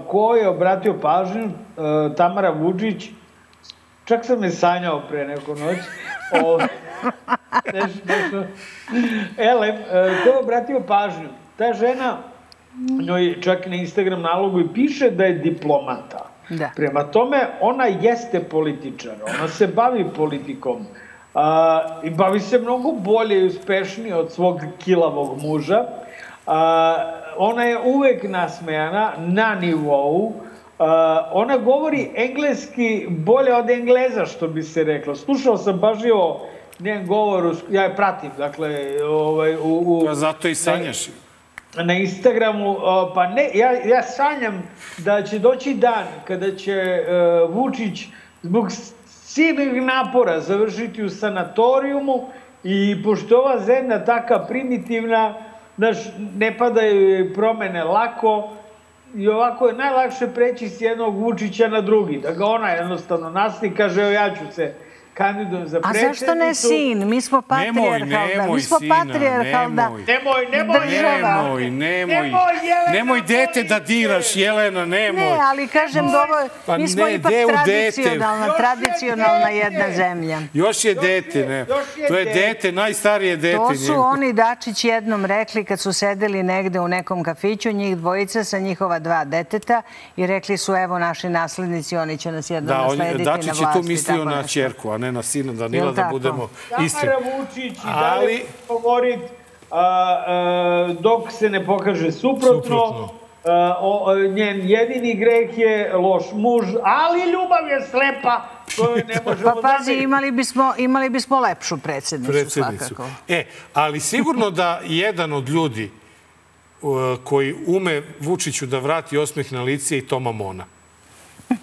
ko je obratio pažnju? Uh, Tamara Vučić, čak sam je sanjao pre neku noć. O, nešto, nešto. Ele, uh, ko je obratio pažnju? Ta žena, njoj čak na Instagram nalogu i piše da je diplomata. Da. Prema tome, ona jeste političar, ona se bavi politikom a, i bavi se mnogo bolje i uspešnije od svog kilavog muža. A, ona je uvek nasmejana na nivou. A, ona govori engleski bolje od engleza, što bi se reklo. Slušao sam bažljivo njen govor, ja je pratim, dakle, ovaj, u... u pa zato i sanjaš na Instagramu, pa ne, ja, ja sanjam da će doći dan kada će uh, Vučić zbog silnih napora završiti u sanatorijumu i pošto ova zemlja taka primitivna, znaš, ne padaju promene lako i ovako je najlakše preći s jednog Vučića na drugi, da ga ona jednostavno nasli, kaže, evo ja ću se kandidujem za A predsjednicu. zašto ne sin? Mi smo patrijarhalna. nemoj Mi smo patrijarhalna nemoj. Nemoj, nemoj, država. Nemoj, nemoj. Nemoj, Jelena, Nemoj dete da diraš, Jelena, nemoj. Ne, ali kažem da ovo, Pa mi smo ne, ipak u dete? tradicionalna, je tradicionalna dete. jedna zemlja. Još je dete, je- ne. još je To je dete. dete, najstarije dete. To su njegovo. oni Dačić jednom rekli kad su sedeli negde u nekom kafiću, njih dvojica sa njihova dva deteta i rekli su evo naši naslednici, oni će nas jednom Da, on, naslediti Dačić na je vlasti. tu mislio tako na nešto. čerku, a ne na sina Danila, da tako? budemo iskreni. Tamara Vučić i Ali- dalje favorit a, a, dok se ne pokaže suprotno. Suprotno. O, njen jedini greh je loš muž, ali ljubav je slepa, to ne možemo Pa pazi, zameriti. imali bismo, imali bismo lepšu predsjednicu, predsjednicu. svakako. E, ali sigurno da jedan od ljudi uh, koji ume Vučiću da vrati osmeh na lice je i Toma Mona.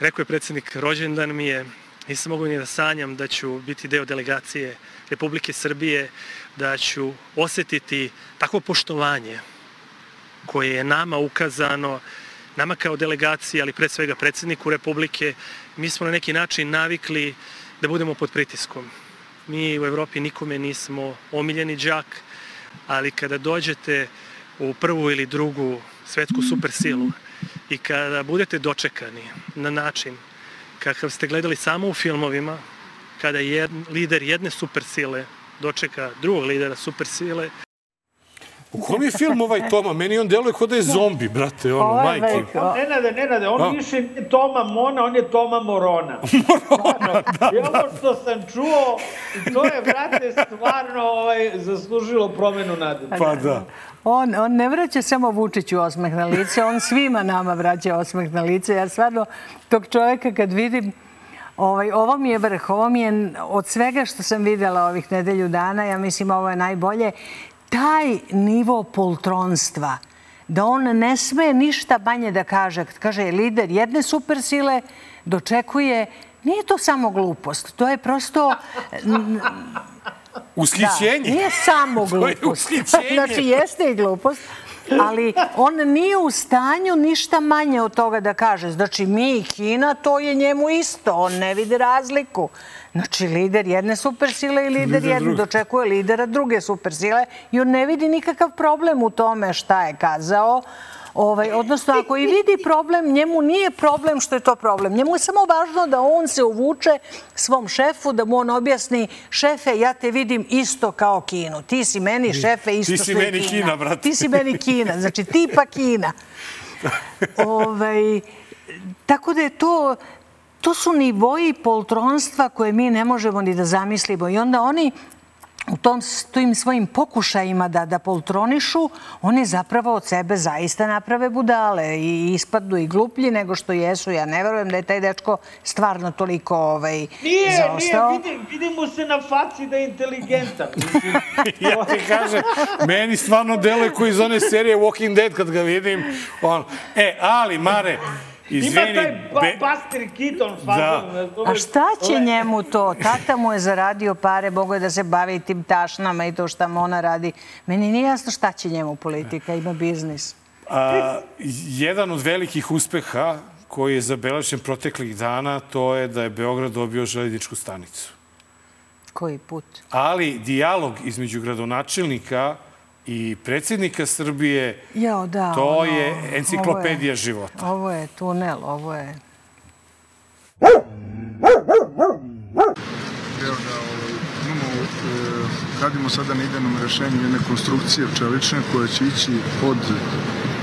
Rekao je predsjednik, rođendan mi je, nisam mogu ni da sanjam da ću biti deo delegacije Republike Srbije, da ću osetiti takvo poštovanje koje je nama ukazano, nama kao delegaciji, ali pre svega predsjedniku Republike. Mi smo na neki način navikli da budemo pod pritiskom. Mi u Evropi nikome nismo omiljeni đak, ali kada dođete u prvu ili drugu svetsku supersilu i kada budete dočekani na način kakav ste gledali samo u filmovima, kada jed, lider jedne supersile dočeka drugog lidera supersile, U kom je film ovaj Toma? Meni on deluje kod da je zombi, brate, ono, Ovo je majke. veliko. On, Nenade, Nenade, on A? više nije Toma Mona, on je Toma Morona. Morona, da, I ovo što sam čuo, to je, brate, stvarno ovaj, zaslužilo promenu nade. Pa da. On, on ne vraća samo Vučiću osmeh na lice, on svima nama vraća osmeh na lice. Ja stvarno tog čoveka kad vidim, ovaj, ovo mi je vrh, ovo mi je od svega što sam videla ovih nedelju dana, ja mislim ovo je najbolje, taj nivo poltronstva, da on ne sme ništa manje da kaže. Kaže lider jedne supersile, dočekuje, nije to samo glupost, to je prosto Ushićenje. Da, nije samo je glupost. ushićenje. znači, jeste i glupost, ali on nije u stanju ništa manje od toga da kaže. Znači, mi i Kina, to je njemu isto. On ne vidi razliku. Znači, lider jedne supersile i lider, Lider jedne druge. dočekuje lidera druge supersile i on ne vidi nikakav problem u tome šta je kazao. Ovaj, odnosno, ako i vidi problem, njemu nije problem što je to problem. Njemu je samo važno da on se uvuče svom šefu, da mu on objasni šefe, ja te vidim isto kao Kinu. Ti si meni šefe isto Ti si što i meni Kina, brate. Ti si meni Kina. Znači, ti pa Kina. ovaj, tako da je to, to su nivoji poltronstva koje mi ne možemo ni da zamislimo. I onda oni u tom, tim svojim pokušajima da, da poltronišu, oni zapravo od sebe zaista naprave budale i ispadnu i gluplji nego što jesu. Ja ne verujem da je taj dečko stvarno toliko ovaj, Nije, zaostao. nije, vidi, vidi mu se na faci da je inteligentan. Ja ti kažem, meni stvarno deluje koji iz one serije Walking Dead kad ga vidim. On, e, ali, Mare, Ima izvini, taj ba, be- Buster Keaton Da. fazon. razumeš? A šta će njemu to? Tata mu je zaradio pare, mogo je da se bavi tim tašnama i to šta mu ona radi. Meni nije jasno šta će njemu politika, ima biznis. A, jedan od velikih uspeha koji je zabeležen proteklih dana, to je da je Beograd dobio železničku stanicu. Koji put? Ali dijalog između gradonačelnika i predsjednika Srbije, Jao, da. to ono, je ovo enciklopedija je- života. Ovo je tunel, ovo je... Evo da imamo, e, radimo sada na idejnom rešenju jedne konstrukcije čelične koja će ići od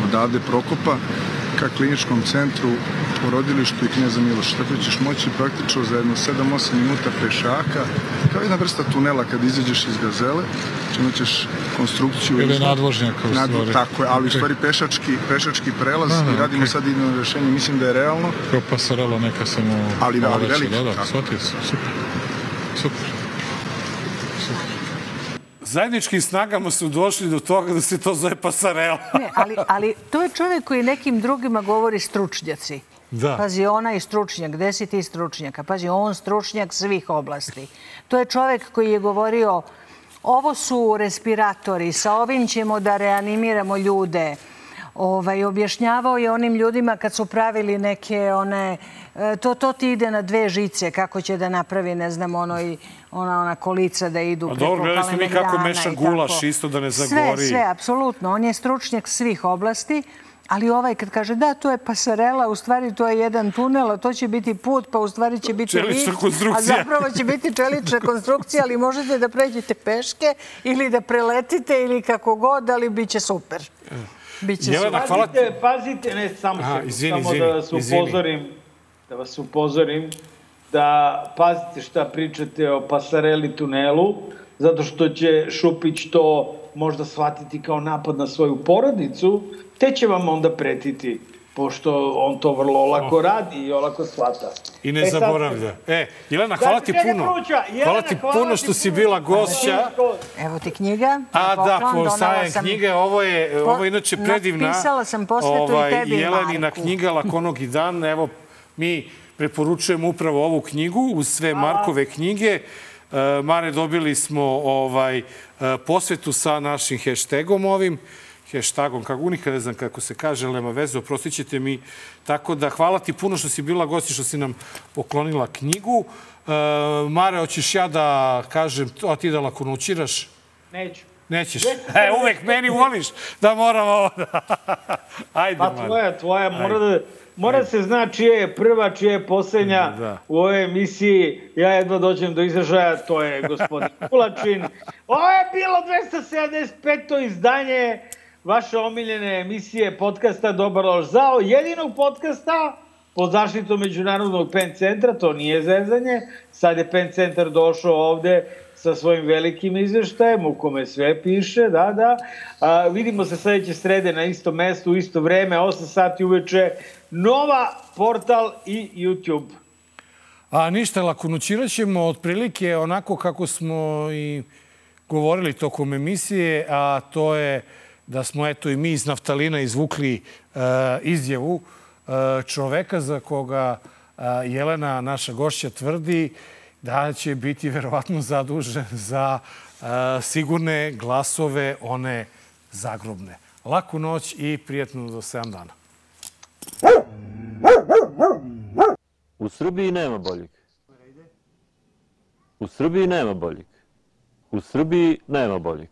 odavde Prokopa ka kliničkom centru porodilištu i knjeza Miloša. Tako da ćeš moći praktično za jedno 7-8 minuta pešaka, kao jedna vrsta tunela kad izađeš iz gazele, znači imat ćeš konstrukciju... Ili nadvožnjaka u stvari. Tako je, ali u stvari pešački, pešački prelaz Da, da, i radimo ok. sad idejno rešenje, mislim da je realno. Kao pasarela neka samo... Ali- ali poleće, velika, Da, da, tako. shvatio sam. Super. Super. Zajedničkim snagama su došli do toga da se to zove pasarela. Ne, ali, ali to je čovjek koji nekim drugima govori stručnjaci. Da. Pazi, ona je stručnjak. Gde si ti stručnjaka? Pazi, on stručnjak svih oblasti. To je čovjek koji je govorio ovo su respiratori, sa ovim ćemo da reanimiramo ljude. Ovaj, objašnjavao je onim ljudima kad su pravili neke one, e, to, to ti ide na dve žice, kako će da napravi, ne znam, ono i ona, ona kolica da idu A preko dobro, gledali smo mi kako meša gulaš, isto da ne Sve, zagori. sve, apsolutno. On je stručnjak svih oblasti. Ali ovaj kad kaže da, to je pasarela, u stvari to je jedan tunel, a to će biti put, pa u stvari će biti Čelična lift, a konstrukcija. zapravo će biti čelična konstrukcija, ali možete da pređete peške ili da preletite ili kako god, ali bit će super. Biće Jelena, hvala ti. Pazite, pazite, ne, samo, Aha, izvini, samo izvini, da vas izvini. upozorim, da vas upozorim da pazite šta pričate o pasareli tunelu, zato što će Šupić to možda shvatiti kao napad na svoju porodicu, te će vam onda pretiti, pošto on to vrlo lako radi i olako shvata. I ne E, sad- zaboravlja. E, Jelena, hvala ti Znači, puno. Jelena, Hvala ti hvala puno što si bila gošća. Evo ti knjiga. A da, poklon, po donela sajam sam- knjige, ovo je, ovo je inače predivna. ovaj, napisala sam posvetu i tebi i Jelenina Marku. knjiga Lakonogi dan. Evo, mi preporučujemo upravo ovu knjigu uz sve Markove knjige. E, Mare, dobili smo ovaj, e, posvetu sa našim hashtagom ovim hashtagom, kako nikad ne znam kako se kaže, ali nema veze, oprostit ćete mi. Tako da hvala ti puno što si bila gosti, što si nam poklonila knjigu. E, Mare, hoćeš ja da kažem, a ti da lakonućiraš? Neću. Nećeš. E, uvek meni voliš da moram ovo da... Ajde, Pa Mare. tvoja, tvoja, mora da, mora se zna čija je prva, čija je poslednja Da. u ovoj emisiji. Ja jedva dođem do izražaja, to je gospodin Kulačin. Ovo je bilo 275. izdanje vaše omiljene emisije podcasta Dobar loš zao, jedinog podcasta pod zaštitom Međunarodnog PEN centra, to nije zezanje. Sad je PEN centar došao ovde sa svojim velikim izveštajem u kome sve piše, da, da. A, vidimo se sledeće srede na istom mestu, u isto vreme, 8 sati uveče. Nova portal i YouTube. A ništa, lakonućirat ćemo otprilike onako kako smo i govorili tokom emisije, a to je da smo eto i mi iz naftalina izvukli e, izjavu e, čoveka za koga e, Jelena, naša gošća, tvrdi da će biti verovatno zadužen za e, sigurne glasove, one zagrobne. Laku noć i prijatno do 7 dana. U Srbiji nema boljeg. U Srbiji nema boljeg. U Srbiji nema boljeg.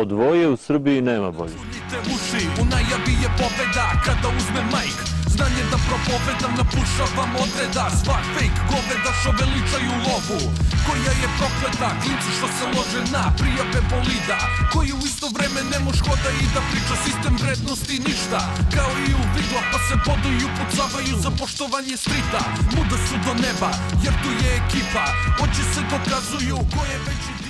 Od dvoje u Srbiji nema boljeg. te uši U najavi je pobeda kada uzme majk. Znanje da propovedam, napušavam odreda. Svak fake goveda što veličaju lovu. Koja je prokleta, klinci što se lože na prijave bolida. Koji u isto vreme ne moš hoda i da priča sistem vrednosti ništa. Kao i u vidla pa se bodu i upucavaju za poštovanje strita. Muda su do neba jer tu je ekipa. Oči se dokazuju ko je veći